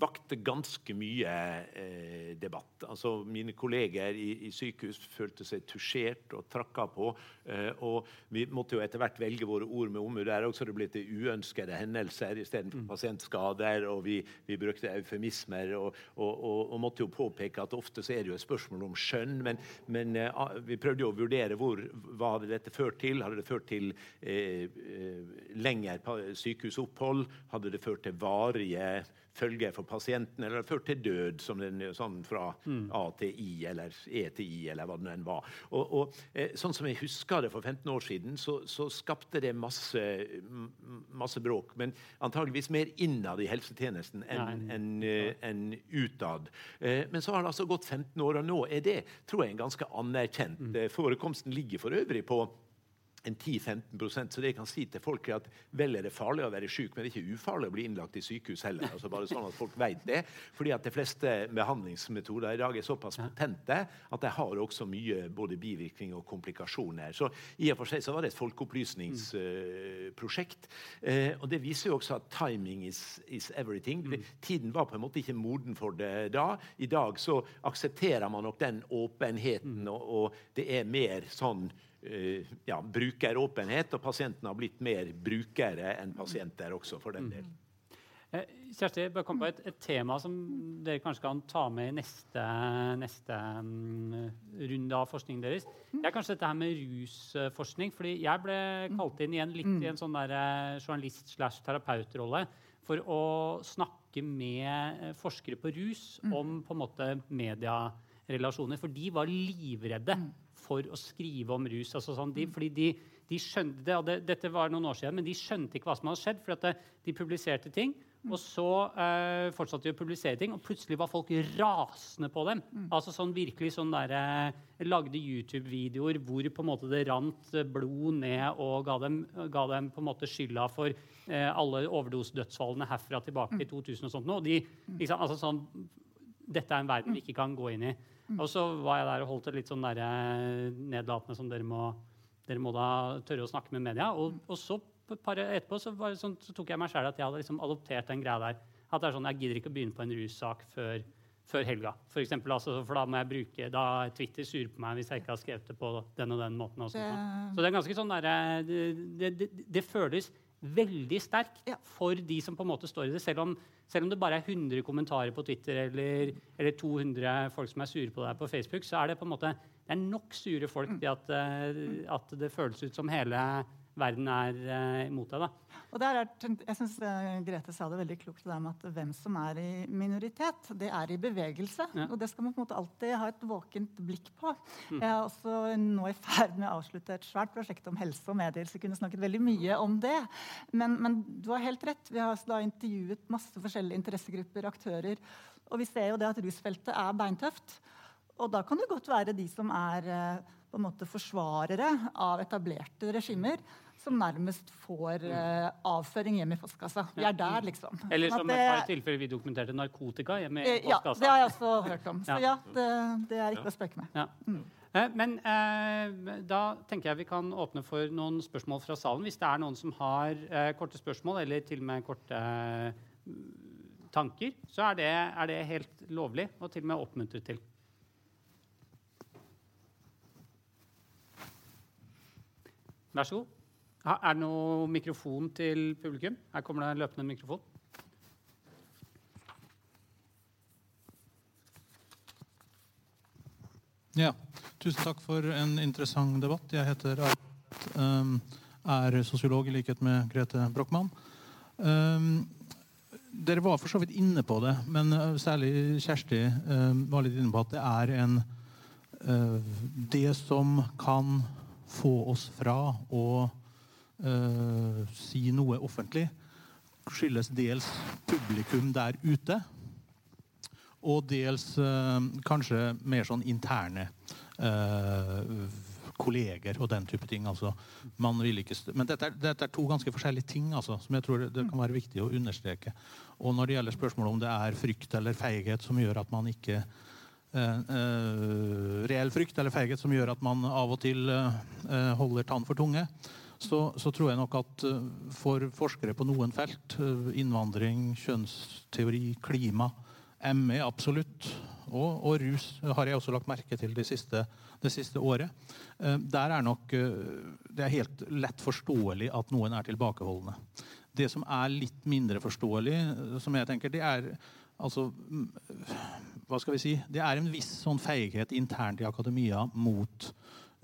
vakte ganske mye eh, debatt. Altså, mine kolleger i, i sykehus følte seg tusjert og trakka på. Eh, og vi måtte jo etter hvert velge våre ord med omhu. Der også det ble til uønskede hendelser istedenfor pasientskader. Og vi, vi brukte eufemismer og, og, og, og måtte jo påpeke at ofte så er det jo et spørsmål om skjønn. Men, men eh, vi prøvde jo å vurdere hvor, hva hadde dette ført til. Hadde det ført til eh, eh, lengre sykehusopphold? Hadde det ført til varige følger for pasienten, eller ført til død, som den, sånn fra A til I, eller E til I, eller hva det nå var. Og, og eh, sånn som jeg husker det for 15 år siden, så, så skapte det masse, masse bråk. Men antageligvis mer innad i helsetjenesten enn en, enn, eh, utad. Eh, Men så har det altså gått 15 år, og nå er det tror jeg, en ganske anerkjent. Eh, Forekomsten ligger for øvrig på en 10-15% Så det jeg kan si til folk er at vel er det farlig å være syk, men det er ikke ufarlig å bli innlagt i sykehus heller. Altså bare sånn at folk vet det. Fordi at de fleste behandlingsmetoder i dag er såpass potente at de har også mye både bivirkninger og komplikasjoner. Så i og for seg så var det et folkeopplysningsprosjekt. Eh, og det viser jo også at timing is, is everything. Tiden var på en måte ikke moden for det da. I dag så aksepterer man nok den åpenheten, og, og det er mer sånn ja, brukeråpenhet, og pasientene har blitt mer brukere enn pasienter også, for den del. Eh, Kjersti, jeg bare kom på et, et tema som dere kanskje kan ta med i neste, neste mm, runde av forskningen deres. Det er kanskje dette her med rusforskning. fordi jeg ble kalt inn igjen litt i en sånn der, eh, journalist-slash-terapeutrolle for å snakke med eh, forskere på rus om på en måte medierelasjoner. For de var livredde for å skrive om rus. Altså sånn, de, fordi de, de skjønte det, det, Dette var noen år siden, men de skjønte ikke hva som hadde skjedd. for det, de publiserte ting, og så eh, fortsatte de å publisere ting, og plutselig var folk rasende på dem. Altså sånn virkelig sånn der, eh, Lagde YouTube-videoer hvor på en måte det rant eh, blod ned og ga dem, ga dem på en måte skylda for eh, alle overdosedødsfallene herfra tilbake til 2000 og sånt. nå. Og de, liksom, altså sånn, dette er en verden vi ikke kan gå inn i. Og så var jeg der og holdt et litt sånn der, eh, nedlatende som dere må, dere må da tørre å snakke med media. Og, og så par etterpå så, var det sånn, så tok jeg meg sjæl at jeg hadde liksom adoptert den greia der. At det er sånn, Jeg gidder ikke å begynne på en russak før, før helga. For, eksempel, altså, for da må jeg bruke, da er Twitter sur på meg hvis jeg ikke har skrevet det på den og den måten. Og. Det- Så det er ganske sånn der, det, det, det, det føles veldig sterk Ja. for de som på en måte står i det. Selv om, selv om det bare er 100 kommentarer på Twitter eller, eller 200 folk som er sure på deg på Facebook, så er det på en måte det er nok sure folk til at, eh, at det føles ut som hele verden er eh, imot deg. da. Og der er, jeg synes Grete sa det veldig klokt, det der med at hvem som er i minoritet, det er i bevegelse. Ja. Og det skal man på en måte alltid ha et våkent blikk på. Jeg er også nå i ferd med å avslutte et svært prosjekt om helse og medier, så jeg kunne snakket veldig mye om det. Men, men du har helt rett. Vi har da intervjuet masse forskjellige interessegrupper, aktører. Og vi ser jo det at rusfeltet er beintøft. Og da kan det godt være de som er eh, på en måte forsvarere av etablerte regimer, som nærmest får uh, avføring hjem i postkassa. Vi er der, liksom. Eller som at et par tilfeller vi dokumenterte narkotika hjemme i postkassa. Ja, det har jeg også hørt om. Så Ja. det, det er ikke å spøke med. Ja. Eh, Men eh, da tenker jeg vi kan åpne for noen spørsmål fra salen. Hvis det er noen som har eh, korte spørsmål, eller til og med korte eh, tanker, så er det, er det helt lovlig og til og med oppmuntret til. Vær så god. Er det noe mikrofon til publikum? Her kommer det en løpende mikrofon. Ja, tusen takk for en interessant debatt. Jeg heter Arnt, ehm, er sosiolog i likhet med Grete Brochmann. Ehm, dere var for så vidt inne på det, men eh, særlig Kjersti ehm, var litt inne på at det er en eh, Det som kan få oss fra å si noe offentlig, skyldes dels publikum der ute og dels eh, kanskje mer sånn interne eh, kolleger og den type ting. Altså, Men dette er, dette er, to ganske forskjellige ting altså, som jeg tror det, det, kan være viktig å understreke. Og når det gjelder spørsmålet om det er frykt eller feighet som gjør at man ikke eh, eh, Reell frykt eller feighet som gjør at man av og til eh, holder tann for tunge, så, så, tror jeg nok at uh, for forskere på noen felt, uh, innvandring, kjønnsteori, klima, ME absolutt. Og, og, rus har jeg også lagt merke til det siste, det siste året. Eh, der er nok eh, Det er helt lett forståelig at noen er tilbakeholdne. Det som er litt mindre forståelig, eh, som jeg tenker, det er altså Hva skal vi si? Det er en viss sånn feighet internt i akademia mot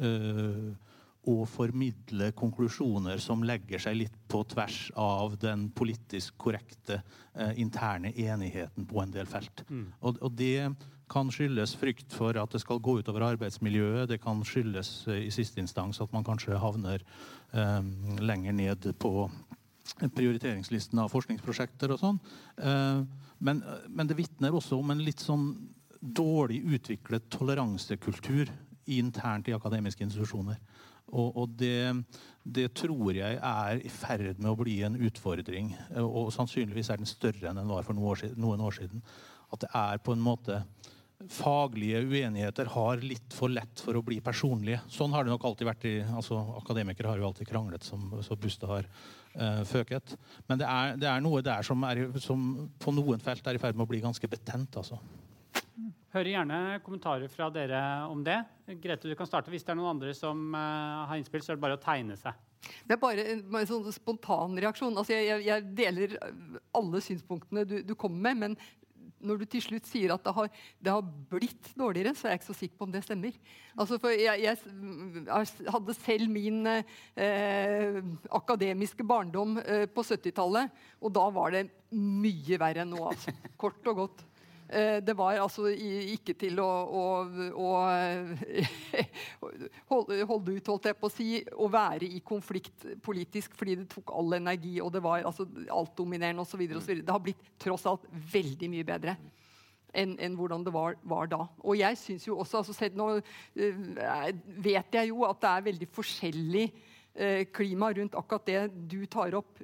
øh, å formidle konklusjoner som legger seg litt på tvers av den politisk korrekte eh, interne enigheten på en del felt. Mm. Og, og, det kan skyldes frykt for at det skal gå utover arbeidsmiljøet. Det kan skyldes eh, i siste instans at man kanskje havner eh, lenger ned på prioriteringslisten av forskningsprosjekter og sånn. Eh, men, men, det vitner også om en litt sånn dårlig utviklet toleransekultur internt i akademiske institusjoner. Og, og det, det, tror jeg er i ferd med å bli en utfordring. Og sannsynligvis er den større enn den var for noen år, siden, noen år siden. At det er på en måte Faglige uenigheter har litt for lett for å bli personlige. Sånn har det nok alltid vært. i, altså Akademikere har jo alltid kranglet, som så Busta har uh, føket. Men det er, det er, noe der som, er, som på noen felt er i ferd med å bli ganske betent. altså. Hører gjerne kommentarer fra dere om det. Grete, du kan starte. Hvis det er noen andre som uh, har innspill, så er det bare å tegne seg. Det er bare en, en sånn spontan reaksjon. Altså, jeg, jeg, deler alle synspunktene du, du, kommer med, men når du til slutt sier at det har, det har, blitt dårligere, så er jeg ikke så sikker på om det stemmer. Altså, jeg, jeg, hadde selv min eh, akademiske barndom eh, på 70-tallet, og da var det mye verre enn nå. Altså. Kort og godt. Eh, det var altså ikke til å, å, å holde ut, holdt jeg på å si, å være i konflikt politisk fordi det tok all energi, og det var altså, altdominerende osv. Det har blitt tross alt veldig mye bedre. Enn, en hvordan det var, var, da. Og jeg synes jo også, altså, Nå uh, vet jeg jo at det er veldig forskjellig uh, klima rundt akkurat det du tar opp,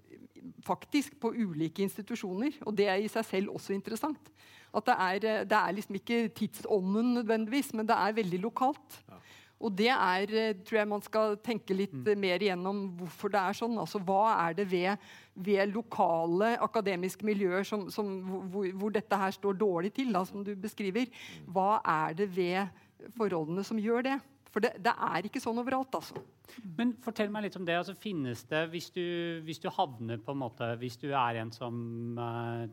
faktisk på ulike institusjoner. Og det er i seg selv også interessant. At det er, eh, det er liksom ikke tidsånden nødvendigvis, men det er veldig lokalt. Ja. Og det er, eh, tror jeg man skal tenke litt mm. mer igjennom hvorfor det er sånn. Altså, hva er det ved, ved lokale akademiske miljøer som, som, hvor, hvor, dette her står dårlig til, da, som du beskriver? Mm. Hva er det ved forholdene som gjør det? For det, det er ikke sånn overalt, altså. Men fortell meg litt om det. Altså, finnes det, hvis du, hvis du havner på en måte, hvis du er en som uh,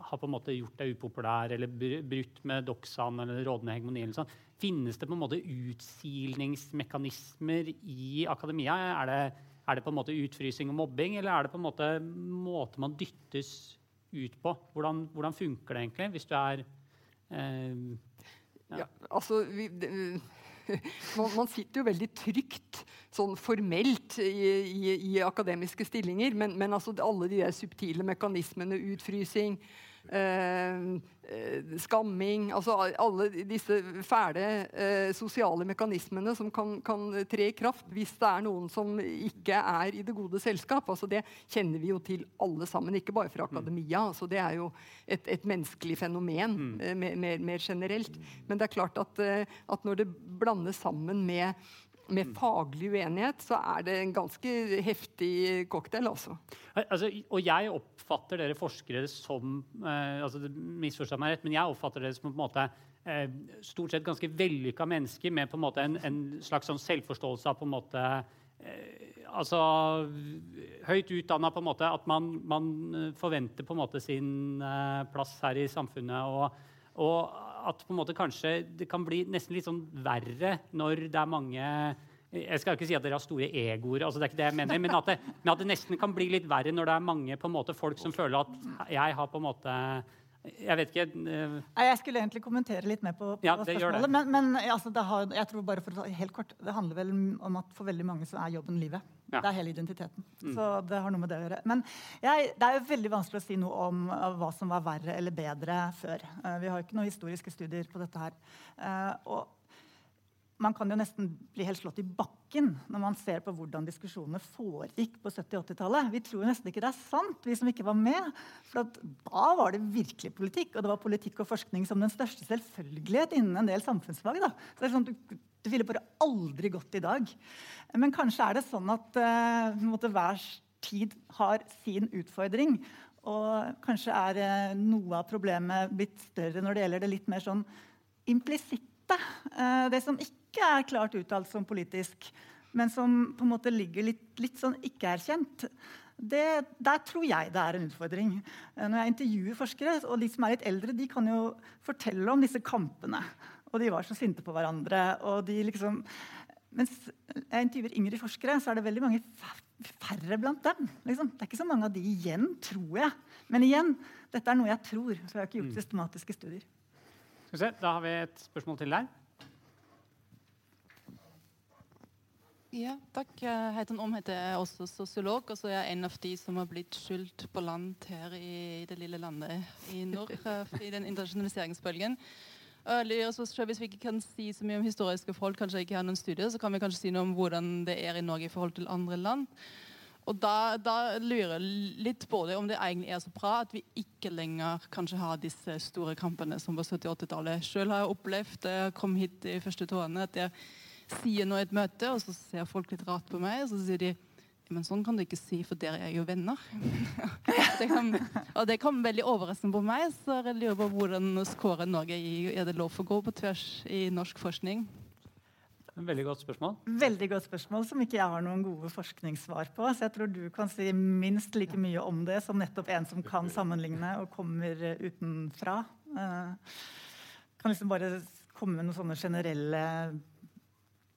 har på en måte gjort deg upopulær eller brutt med doxaen eller rådende hegemoni. eller sånn. Finnes det på en måte utsilningsmekanismer i akademia? Er det, er det, på en måte utfrysing og mobbing, eller er det på en måte måte man dyttes ut på? Hvordan, hvordan funker det egentlig, hvis du er eh, ja. ja. altså vi, det, man, sitter jo veldig trygt sånn formelt i, i, i akademiske stillinger, men, men altså alle de subtile mekanismene, utfrysing, skamming altså Alle disse fæle eh, sosiale mekanismene som kan, kan, tre i kraft hvis det er noen som ikke er i det gode selskap. Altså det kjenner vi jo til alle sammen, ikke bare fra akademia. Altså det er jo et, et menneskelig fenomen mm. eh, mer, mer, generelt. Men det er klart at, eh, at når det blandes sammen med med faglig uenighet, så er det en ganske heftig cocktail. Altså. altså og jeg oppfatter dere forskere som eh, altså misforstå meg rett, men jeg oppfatter dere som på en måte eh, stort sett ganske vellykka mennesker med på en måte en, en slags sånn selvforståelse av på en måte eh, altså høyt utdanna på en måte at man, man, forventer på en måte sin eh, plass her i samfunnet. og og at på en måte kanskje det kan bli nesten litt sånn verre når det er mange jeg skal ikke si at dere har store egoer, altså det er ikke det jeg mener, men at, det, men at det nesten kan bli litt verre når det er mange på en måte, folk som føler at jeg har på en måte jeg vet ikke uh... Jeg skulle egentlig kommentere litt mer på, på ja, spørsmålet. Men, men altså, har, jeg tror bare for helt kort, det handler vel om at for veldig mange så er jobben livet. Ja. Det er hele identiteten. Mm. Så det har noe med det å gjøre. Men jeg, det er jo veldig vanskelig å si noe om uh, hva som var verre eller bedre før. Uh, vi har jo ikke noen historiske studier på dette her. og man kan jo nesten bli helt slått i bakken når man ser på hvordan diskusjonene foregikk på 70- 80-tallet. Vi tror nesten ikke det er sant, vi som ikke var med. For da var det virkelig politikk, og det var politikk og forskning som den største selvfølgelighet innen en del samfunnsfag. Da. Så det, er sånn, du, du ville bare aldri gått i dag. Men kanskje er det sånn at uh, hver tid har sin utfordring. Og kanskje er uh, noe av problemet blitt større når det gjelder det litt mer sånn implisitte. Uh, det som ikke ikke er klart uttalt som politisk, men som på en måte ligger litt, litt sånn ikke-erkjent, der tror jeg det er en utfordring. Eh, når jeg intervjuer forskere, og de som er litt eldre, de kan jo fortelle om disse kampene. Og de var så sinte på hverandre. og de liksom... Mens jeg intervjuer yngre forskere, så er det veldig mange færre blant dem. Liksom. Det er ikke så mange av de igjen, tror jeg. Men igjen, dette er noe jeg tror. Så jeg har ikke gjort mm. systematiske studier. Skal vi se, Da har vi et spørsmål til der. Ja, takk. Heitan heter Om heter jeg også sosiolog, og så er jeg en av de som har blitt skyldt på land her i det lille landet i nord eh, i den internasjonaliseringsbølgen. Hvis vi ikke kan si så mye om historiske forhold, kanskje ikke har noen studier, så kan vi kanskje si noe om hvordan det er i Norge i forhold til andre land. Og da, da lurer jeg litt på det om det egentlig er så bra at vi ikke lenger kanskje har disse store kampene som på 70-80-tallet. Selv har jeg opplevd da jeg kom hit de første to årene, at jeg sier noe i et møte, og så ser folk litt rart på meg, og så sier de men sånn kan du ikke si, for dere er jo venner. det kom, og det kom veldig overraskende på meg, så jeg lurer på hvordan skårer Norge i Er det lov å gå på tvers i norsk forskning? Veldig godt spørsmål. Veldig godt spørsmål som ikke jeg har noen gode forskningssvar på. Så jeg tror du kan si minst like mye om det som nettopp en som kan sammenligne og kommer utenfra. Uh, kan liksom bare komme med noen sånne generelle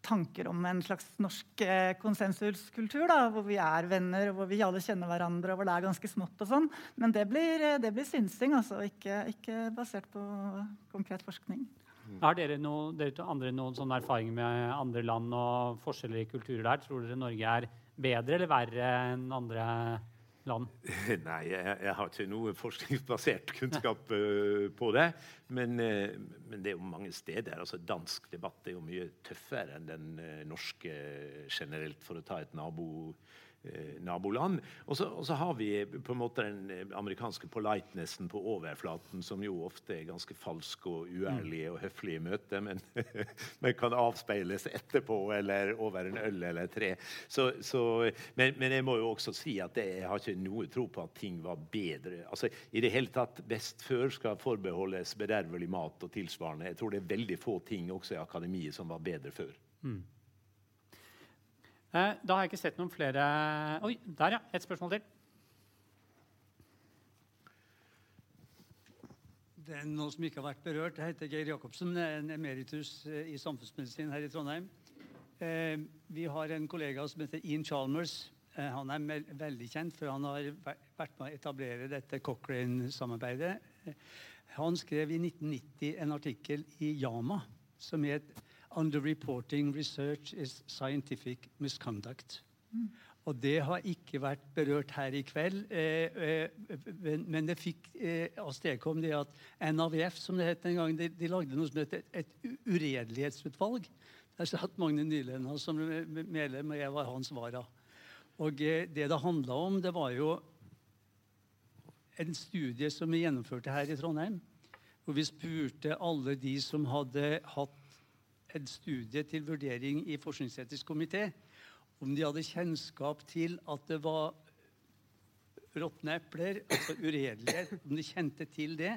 tanker om en slags norsk eh, konsensuskultur, da, hvor vi er venner, og hvor vi alle kjenner hverandre, og hvor det er ganske smått og sånn. Men det blir, eh, det blir synsing, altså, ikke, ikke, basert på konkret forskning. Har dere, noe, dere andre noen sånne erfaringer med andre land og forskjeller i kulturer der? Tror dere Norge er bedre eller verre enn andre land? Nei, jeg, jeg, har ikke noe forskningsbasert kunnskap uh, på det. Men, uh, men, det er jo mange steder. altså Dansk debatt er jo mye tøffere enn den uh, norske generelt, for å ta et nabo naboland. Og så, og så, har vi på en måte den eh, amerikanske politenessen på overflaten, som jo ofte er ganske falsk og uærlig og høflig i møte, men, men kan avspeiles etterpå eller over en øl eller tre. Så, så, men, men, jeg må jo også si at jeg har ikke noe tro på at ting var bedre. Altså, I det hele tatt best før skal forbeholdes bedervelig mat og tilsvarende. Jeg tror det er veldig få ting også i akademiet som var bedre før. Mm. Eh, da har jeg ikke sett noen flere Oi, der, ja. Et spørsmål til. Det er noen som ikke har vært berørt. Jeg heter Geir Jacobsen, en emeritus eh, i samfunnsmedisin her i Trondheim. Eh, vi har en kollega som heter Ian Chalmers. Han er veldig kjent, for han har vært med å etablere dette Cochrane-samarbeidet. Han skrev i 1990 en artikkel i Yama som het underreporting research is scientific misconduct. Mm. Og det har ikke vært berørt her i kveld. Eh, eh, men, men, det fikk eh, avstedkom det at NAVF, som det het den gangen, de, de lagde noe som het et, et uredelighetsutvalg. Der satt Magne Nylenda som medlem, og jeg var hans vara. Og eh, det det handla om, det var jo en studie som vi gjennomførte her i Trondheim. Hvor vi spurte alle de som hadde hatt en studie til vurdering i Forskningsetisk komité om de hadde kjennskap til at det var råtne epler, altså uredelighet, om de kjente til det.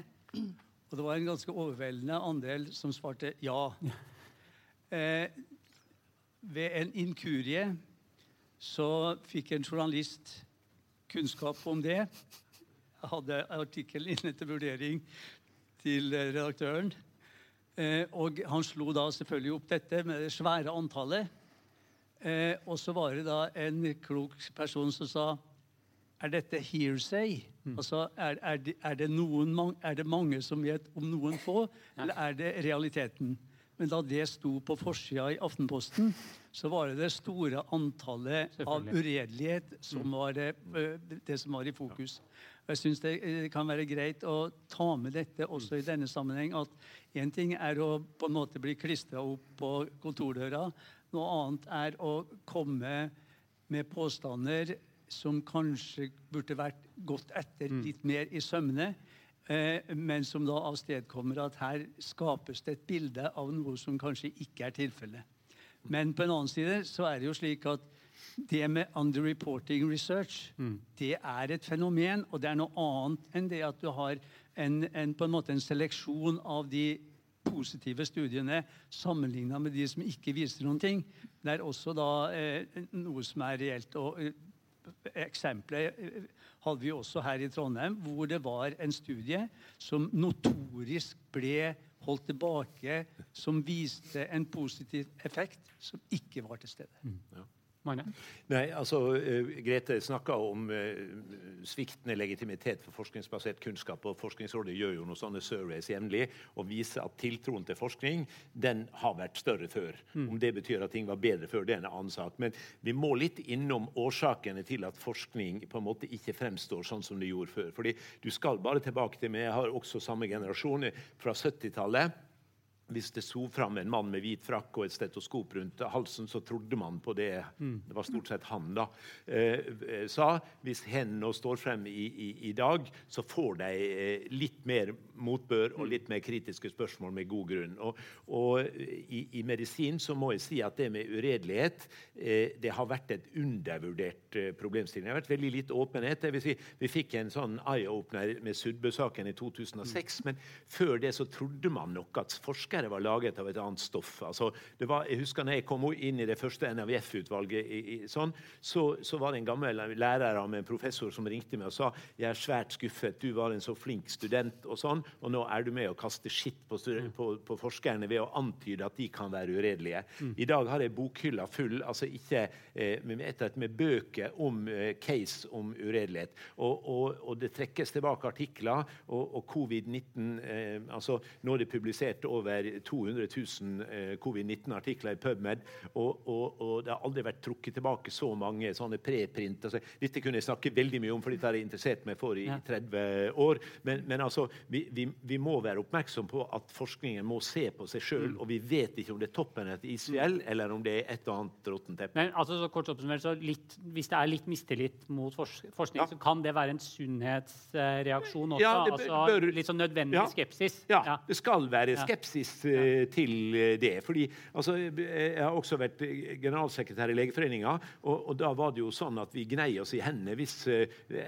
Og det var en ganske overveldende andel som svarte ja. Eh, ved en inkurie så fikk en journalist kunnskap om det. Jeg hadde artikkelen inne til vurdering til redaktøren. Eh, og han slo da selvfølgelig opp dette med det svære antallet. Eh, og så var det da en klok person som sa er dette hearsay? Mm. Altså, er, er, det, er, det noen, er, det mange som vet om noen få, eller er det realiteten? Men da det sto på forsida i Aftenposten, så var det det store antallet av uredelighet som mm. var det, eh, det, som var i fokus. Og jeg syns det kan være greit å ta med dette også i denne sammenheng. At én ting er å på en måte bli klistra opp på kontordøra. Noe annet er å komme med påstander som kanskje burde vært gått etter mm. litt mer i sømne. Eh, men som da avstedkommer at her skapes det et bilde av noe som kanskje ikke er tilfellet. Men på en annen side så er det jo slik at det med underreporting research mm. det er et fenomen, og det er noe annet enn det at du har en, en, på en måte en seleksjon av de positive studiene sammenligna med de som ikke viser noen ting. Det er også da eh, noe som er reelt. og eh, Eksempelet eh, hadde vi også her i Trondheim, hvor det var en studie som notorisk ble holdt tilbake, som viste en positiv effekt som ikke var til stede. Mm, ja. Nei, altså, uh, Grete snakka om uh, sviktende legitimitet for forskningsbasert kunnskap. og Forskningsrådet gjør jo noen sånne surveys jevnlig og viser at tiltroen til forskning den har vært større før. Mm. Om det betyr at ting var bedre før, det er en annen sak. Men vi må litt innom årsakene til at forskning på en måte ikke fremstår sånn som det gjorde før. Fordi Du skal bare tilbake til meg, jeg har også samme generasjon fra 70-tallet hvis det sto fram en mann med hvit frakk og et stetoskop rundt halsen, så trodde man på det. Mm. Det var stort sett han, da. Eh, sa hvis hen nå står frem i, i, i, dag, så får de eh, litt mer motbør og mm. litt mer kritiske spørsmål med god grunn. Og, og i, i, medisin så må jeg si at det med uredelighet eh, det har vært et undervurdert eh, problemstilling. Det har vært veldig litt åpenhet. Det vil si, vi fikk en sånn eye-opener med Sudbø-saken i 2006, mm. men før det så trodde man nok at forskere var laget av et annet stoff. Altså, var, jeg husker når jeg kom inn i det første NAVF-utvalget, sånn, så, så, var det en gammel lærer av en professor som ringte meg og sa jeg er svært skuffet, du var en så flink student, og sånn, og nå er du med å kaste skitt på, på, på forskerne ved å antyde at de kan være uredelige. Mm. I dag har jeg bokhylla full, altså ikke eh, med, med bøker om eh, case om uredelighet. Og, og, og, det trekkes tilbake artikler, og, og covid-19 eh, altså Nå er det publisert over 200 000 eh, covid-19-artikler i PubMed, og, og, og, det har aldri vært trukket tilbake så mange sånne preprint. Altså, dette kunne jeg snakke veldig mye om, for dette har jeg interessert meg for i ja. 30 år. Men, men altså, vi, vi, vi, må være oppmerksom på at forskningen må se på seg sjøl, mm. og vi vet ikke om det er toppen av et isfjell, mm. eller om det er et og annet råttent teppe. Men altså, så kort oppsummert, så litt, Hvis det er litt mistillit mot forskning, ja. så kan det være en sunnhetsreaksjon også? Ja, altså, bør, litt sånn nødvendig skepsis? Ja, det skal være skepsis Eh, til det. Fordi altså, Jeg har også vært generalsekretær i Legeforeninga, og, og, da var det jo sånn at vi gnei oss i hendene hvis eh,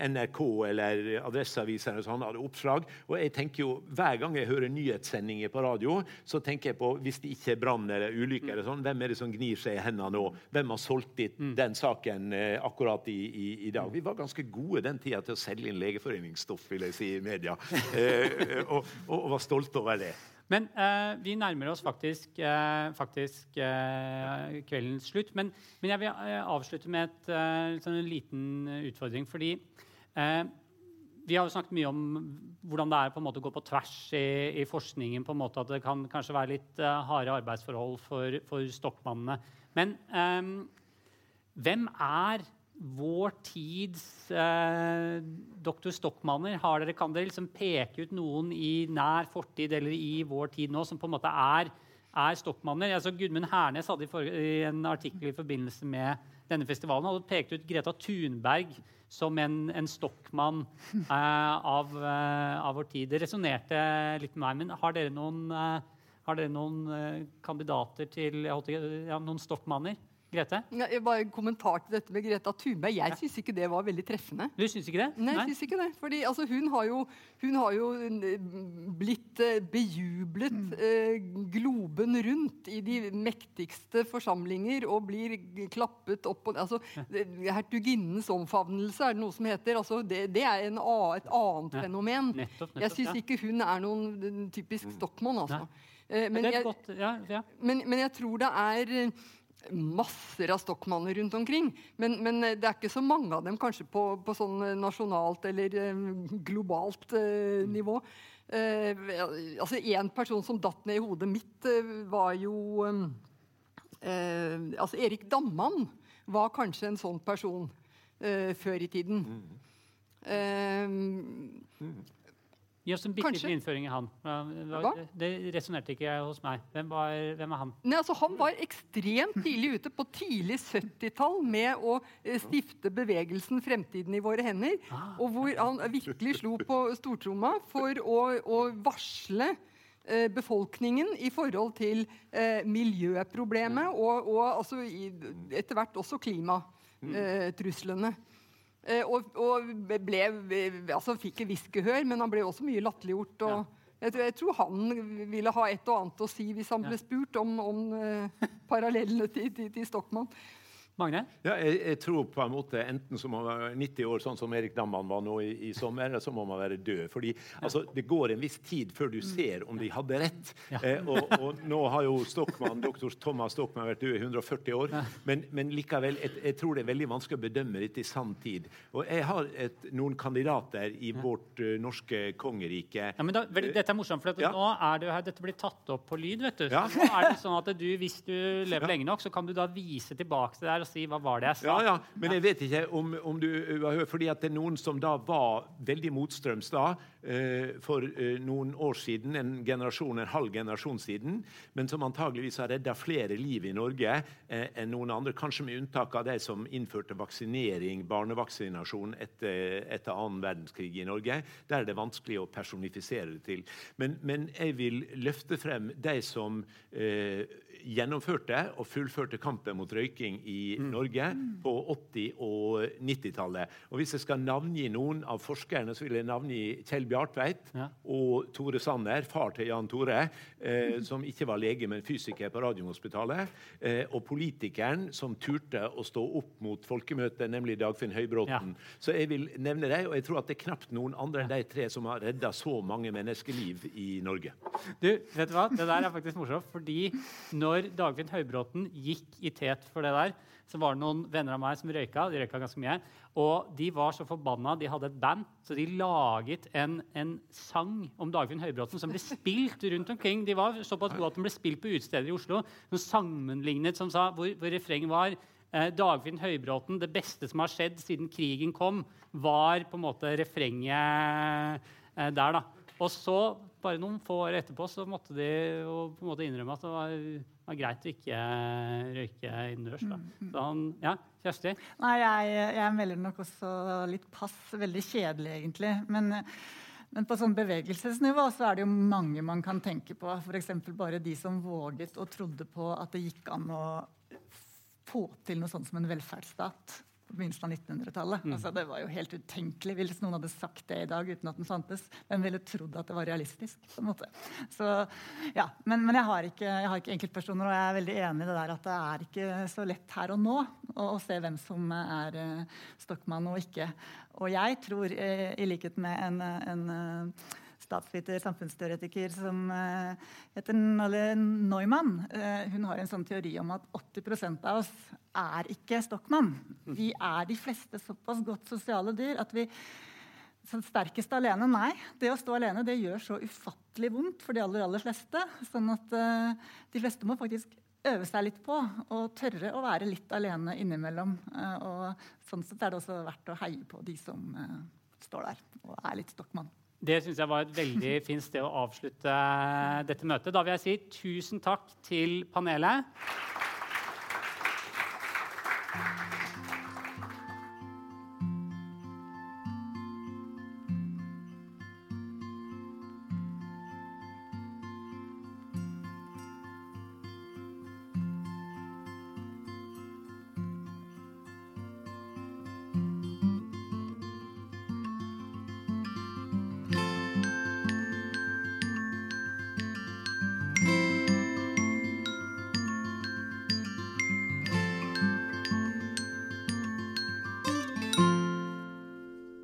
NRK eller Adresseavisen sånn hadde oppslag. Og jeg tenker jo, Hver gang jeg hører nyhetssendinger på radio, så tenker jeg på hvis det ikke er brann eller ulykke, eller sånn, hvem er det som gnir seg i hendene nå? Hvem har solgt dit mm. den saken akkurat i, i, i, dag? Vi var ganske gode den tida til å selge inn legeforeningsstoff vil jeg si, i media, eh, og, og, og var stolte over det. Men eh, vi nærmer oss faktisk, eh, faktisk eh, kveldens slutt. Men, men, jeg vil eh, avslutte med et, eh, sånn en liten utfordring. Fordi eh, vi har jo snakket mye om hvordan det er på en måte å gå på tvers i, i forskningen. på en måte At det kan kanskje være litt harde arbeidsforhold for, for stokkmannene. Men hvem er vår tids uh, doktor Stockmanner? Har dere, kan dere liksom peke ut noen i nær fortid eller i vår tid nå som på en måte er, er stokkmanner. Altså, Gudmund Hernes hadde i, for, i, en artikkel i forbindelse med denne festivalen hadde pekt ut Greta Thunberg som en, en stokkmann eh, av, eh, av, vår tid. Det resonnerte litt med meg. Men har dere noen, eh, har dere noen eh, kandidater til ja, noen Stockmanner? Grete? Ja, jeg bare en kommentar til dette med Greta Thunberg. Jeg syns ikke det var veldig treffende. Du syns ikke det? Nei, jeg syns ikke det. Fordi altså, hun har jo, hun har jo eh, blitt bejublet bejublet eh, globen rundt i de mektigste forsamlinger og blir klappet opp og altså, Hertuginnens omfavnelse er det noe som heter. Altså, det, det er en, et annet Ja. fenomen. Nettopp, Jeg nettopp, syns ja. ikke hun er noen eh, typisk Stockmann, altså. Eh, Men jeg, godt, ja, ja. men, men jeg tror det er eh, masser av stokkmanner rundt omkring. Men, men eh, det er ikke så mange av dem kanskje på, på sånn eh, nasjonalt eller eh, globalt eh, nivå. Eh, altså En person som datt ned i hodet mitt, eh, var jo Altså Erik Damman var kanskje en sånn person før i tiden. Eh, Gi oss en bitte liten innføring i han. Hva-? Det resonnerte ikke hos meg. Hvem, var, hvem er han? Nei, altså Han var ekstremt tidlig ute, på tidlig 70-tall, med å eh, stifte bevegelsen 'Fremtiden i våre hender'. Og hvor han virkelig slo på stortromma for å, å varsle eh, befolkningen i forhold til eh, miljøproblemet og, og altså, i, etter hvert også klimatruslene. Eh, og, og ble, altså fikk et visst gehør, men han ble også mye latterliggjort. og jeg, tror, jeg tror han ville ha et og annet å si hvis han ble spurt om, om eh, parallellene til, til, til Stockmann. Magne? Ja, jeg, jeg tror på en måte enten så må man være 90 år, sånn som Erik Damman var nå i, i sommer, eller så må man være død. Fordi altså, det går en viss tid før du ser om de hadde rett. Eh, og, og nå har jo Stockmann, doktor Thomas Stockmann vært død i 140 år. Men, men likevel, jeg, jeg tror det er veldig vanskelig å bedømme dette i sann tid. Og jeg har et, noen kandidater i vårt uh, norske kongerike. Ja, men da, vel, dette er morsomt, for at Ja. nå er det jo her, dette blir tatt opp på lyd. vet du. Ja. Så nå er det sånn at du, Hvis du lever lenge nok, så kan du da vise tilbake til det der og si hva var det jeg sa. Ja, ja, men jeg vet ikke om, om du har hørt Fordi at det er noen som da var veldig motstrøms da, eh, for eh, noen år siden, en generasjon, en halv generasjon siden, men som antageligvis har redda flere liv i Norge eh, enn noen andre, kanskje med unntak av de som innførte vaksinering, barnevaksinasjon etter, etter annen verdenskrig i Norge. Der er det vanskelig å personifisere det til. Men, men jeg vil løfte frem de som eh, gjennomførte og fullførte kampen mot røyking i Norge på 80- og 90-tallet. Og Hvis jeg skal navngi noen av forskerne, så vil jeg navngi Kjell Bjartveit Ja. og Tore Sanner, far til Jan Tore, eh, som ikke var lege, men fysiker på Radiumhospitalet. Eh, og politikeren som turte å stå opp mot folkemøtet, nemlig Dagfinn Høybråten. Så jeg vil nevne dem, og jeg tror at det er knapt noen andre enn de tre som har redda så mange menneskeliv i Norge. Du, vet du hva? Det der er faktisk morsomt, fordi når Dagfinn Høybråten gikk i tet for det der, så var det noen venner av meg som røyka. De røyka ganske mye. Og de var så forbanna. De hadde et band, så de laget en, en sang om Dagfinn Høybråten som ble spilt rundt omkring. De var såpass gode at den ble spilt på utesteder i Oslo. noen sammenlignet som sa, hvor, hvor refrenget var eh, Dagfinn Høybråten, det beste som har skjedd siden krigen kom, var på en måte refrenget eh, der, da. Og så, bare noen få år etterpå, så måtte de jo på en måte innrømme at det var, var greit å ikke eh, røyke innendørs. Da. Så han, ja, Kjersti? Nei, jeg, jeg melder nok også litt pass. Veldig kjedelig, egentlig. Men, men på sånn bevegelsesnivå så er det jo mange man kan tenke på. F.eks. bare de som våget og trodde på at det gikk an å få til noe sånt som en velferdsstat på begynnelsen av 1900-tallet. Altså, det var jo helt utenkelig hvis noen hadde sagt det i dag uten at den fantes. Hvem ville trodd at det var realistisk? på en måte. Så, ja, Men, men jeg, har ikke, jeg har ikke enkeltpersoner, og jeg er veldig enig i det der at det er ikke så lett her og nå å, se hvem som er uh, Stockmann og ikke. Og jeg tror, eh, i likhet med en, en eh, statsviter, samfunnsteoretiker som eh, heter Nalle Neumann. Eh, hun har en sånn teori om at 80% av oss er ikke Stockmann. Vi er de fleste såpass godt sosiale dyr at vi så sterkest alene, nei. Det å stå alene det gjør så ufattelig vondt for de aller, aller fleste. Sånn at eh, de fleste må faktisk øve seg litt på og tørre å være litt alene innimellom. Og sånn sett er det også verdt å heie på de som står der og er litt Stockmann. Det syns jeg var et veldig fint sted å avslutte dette møtet. Da vil jeg si tusen takk til panelet.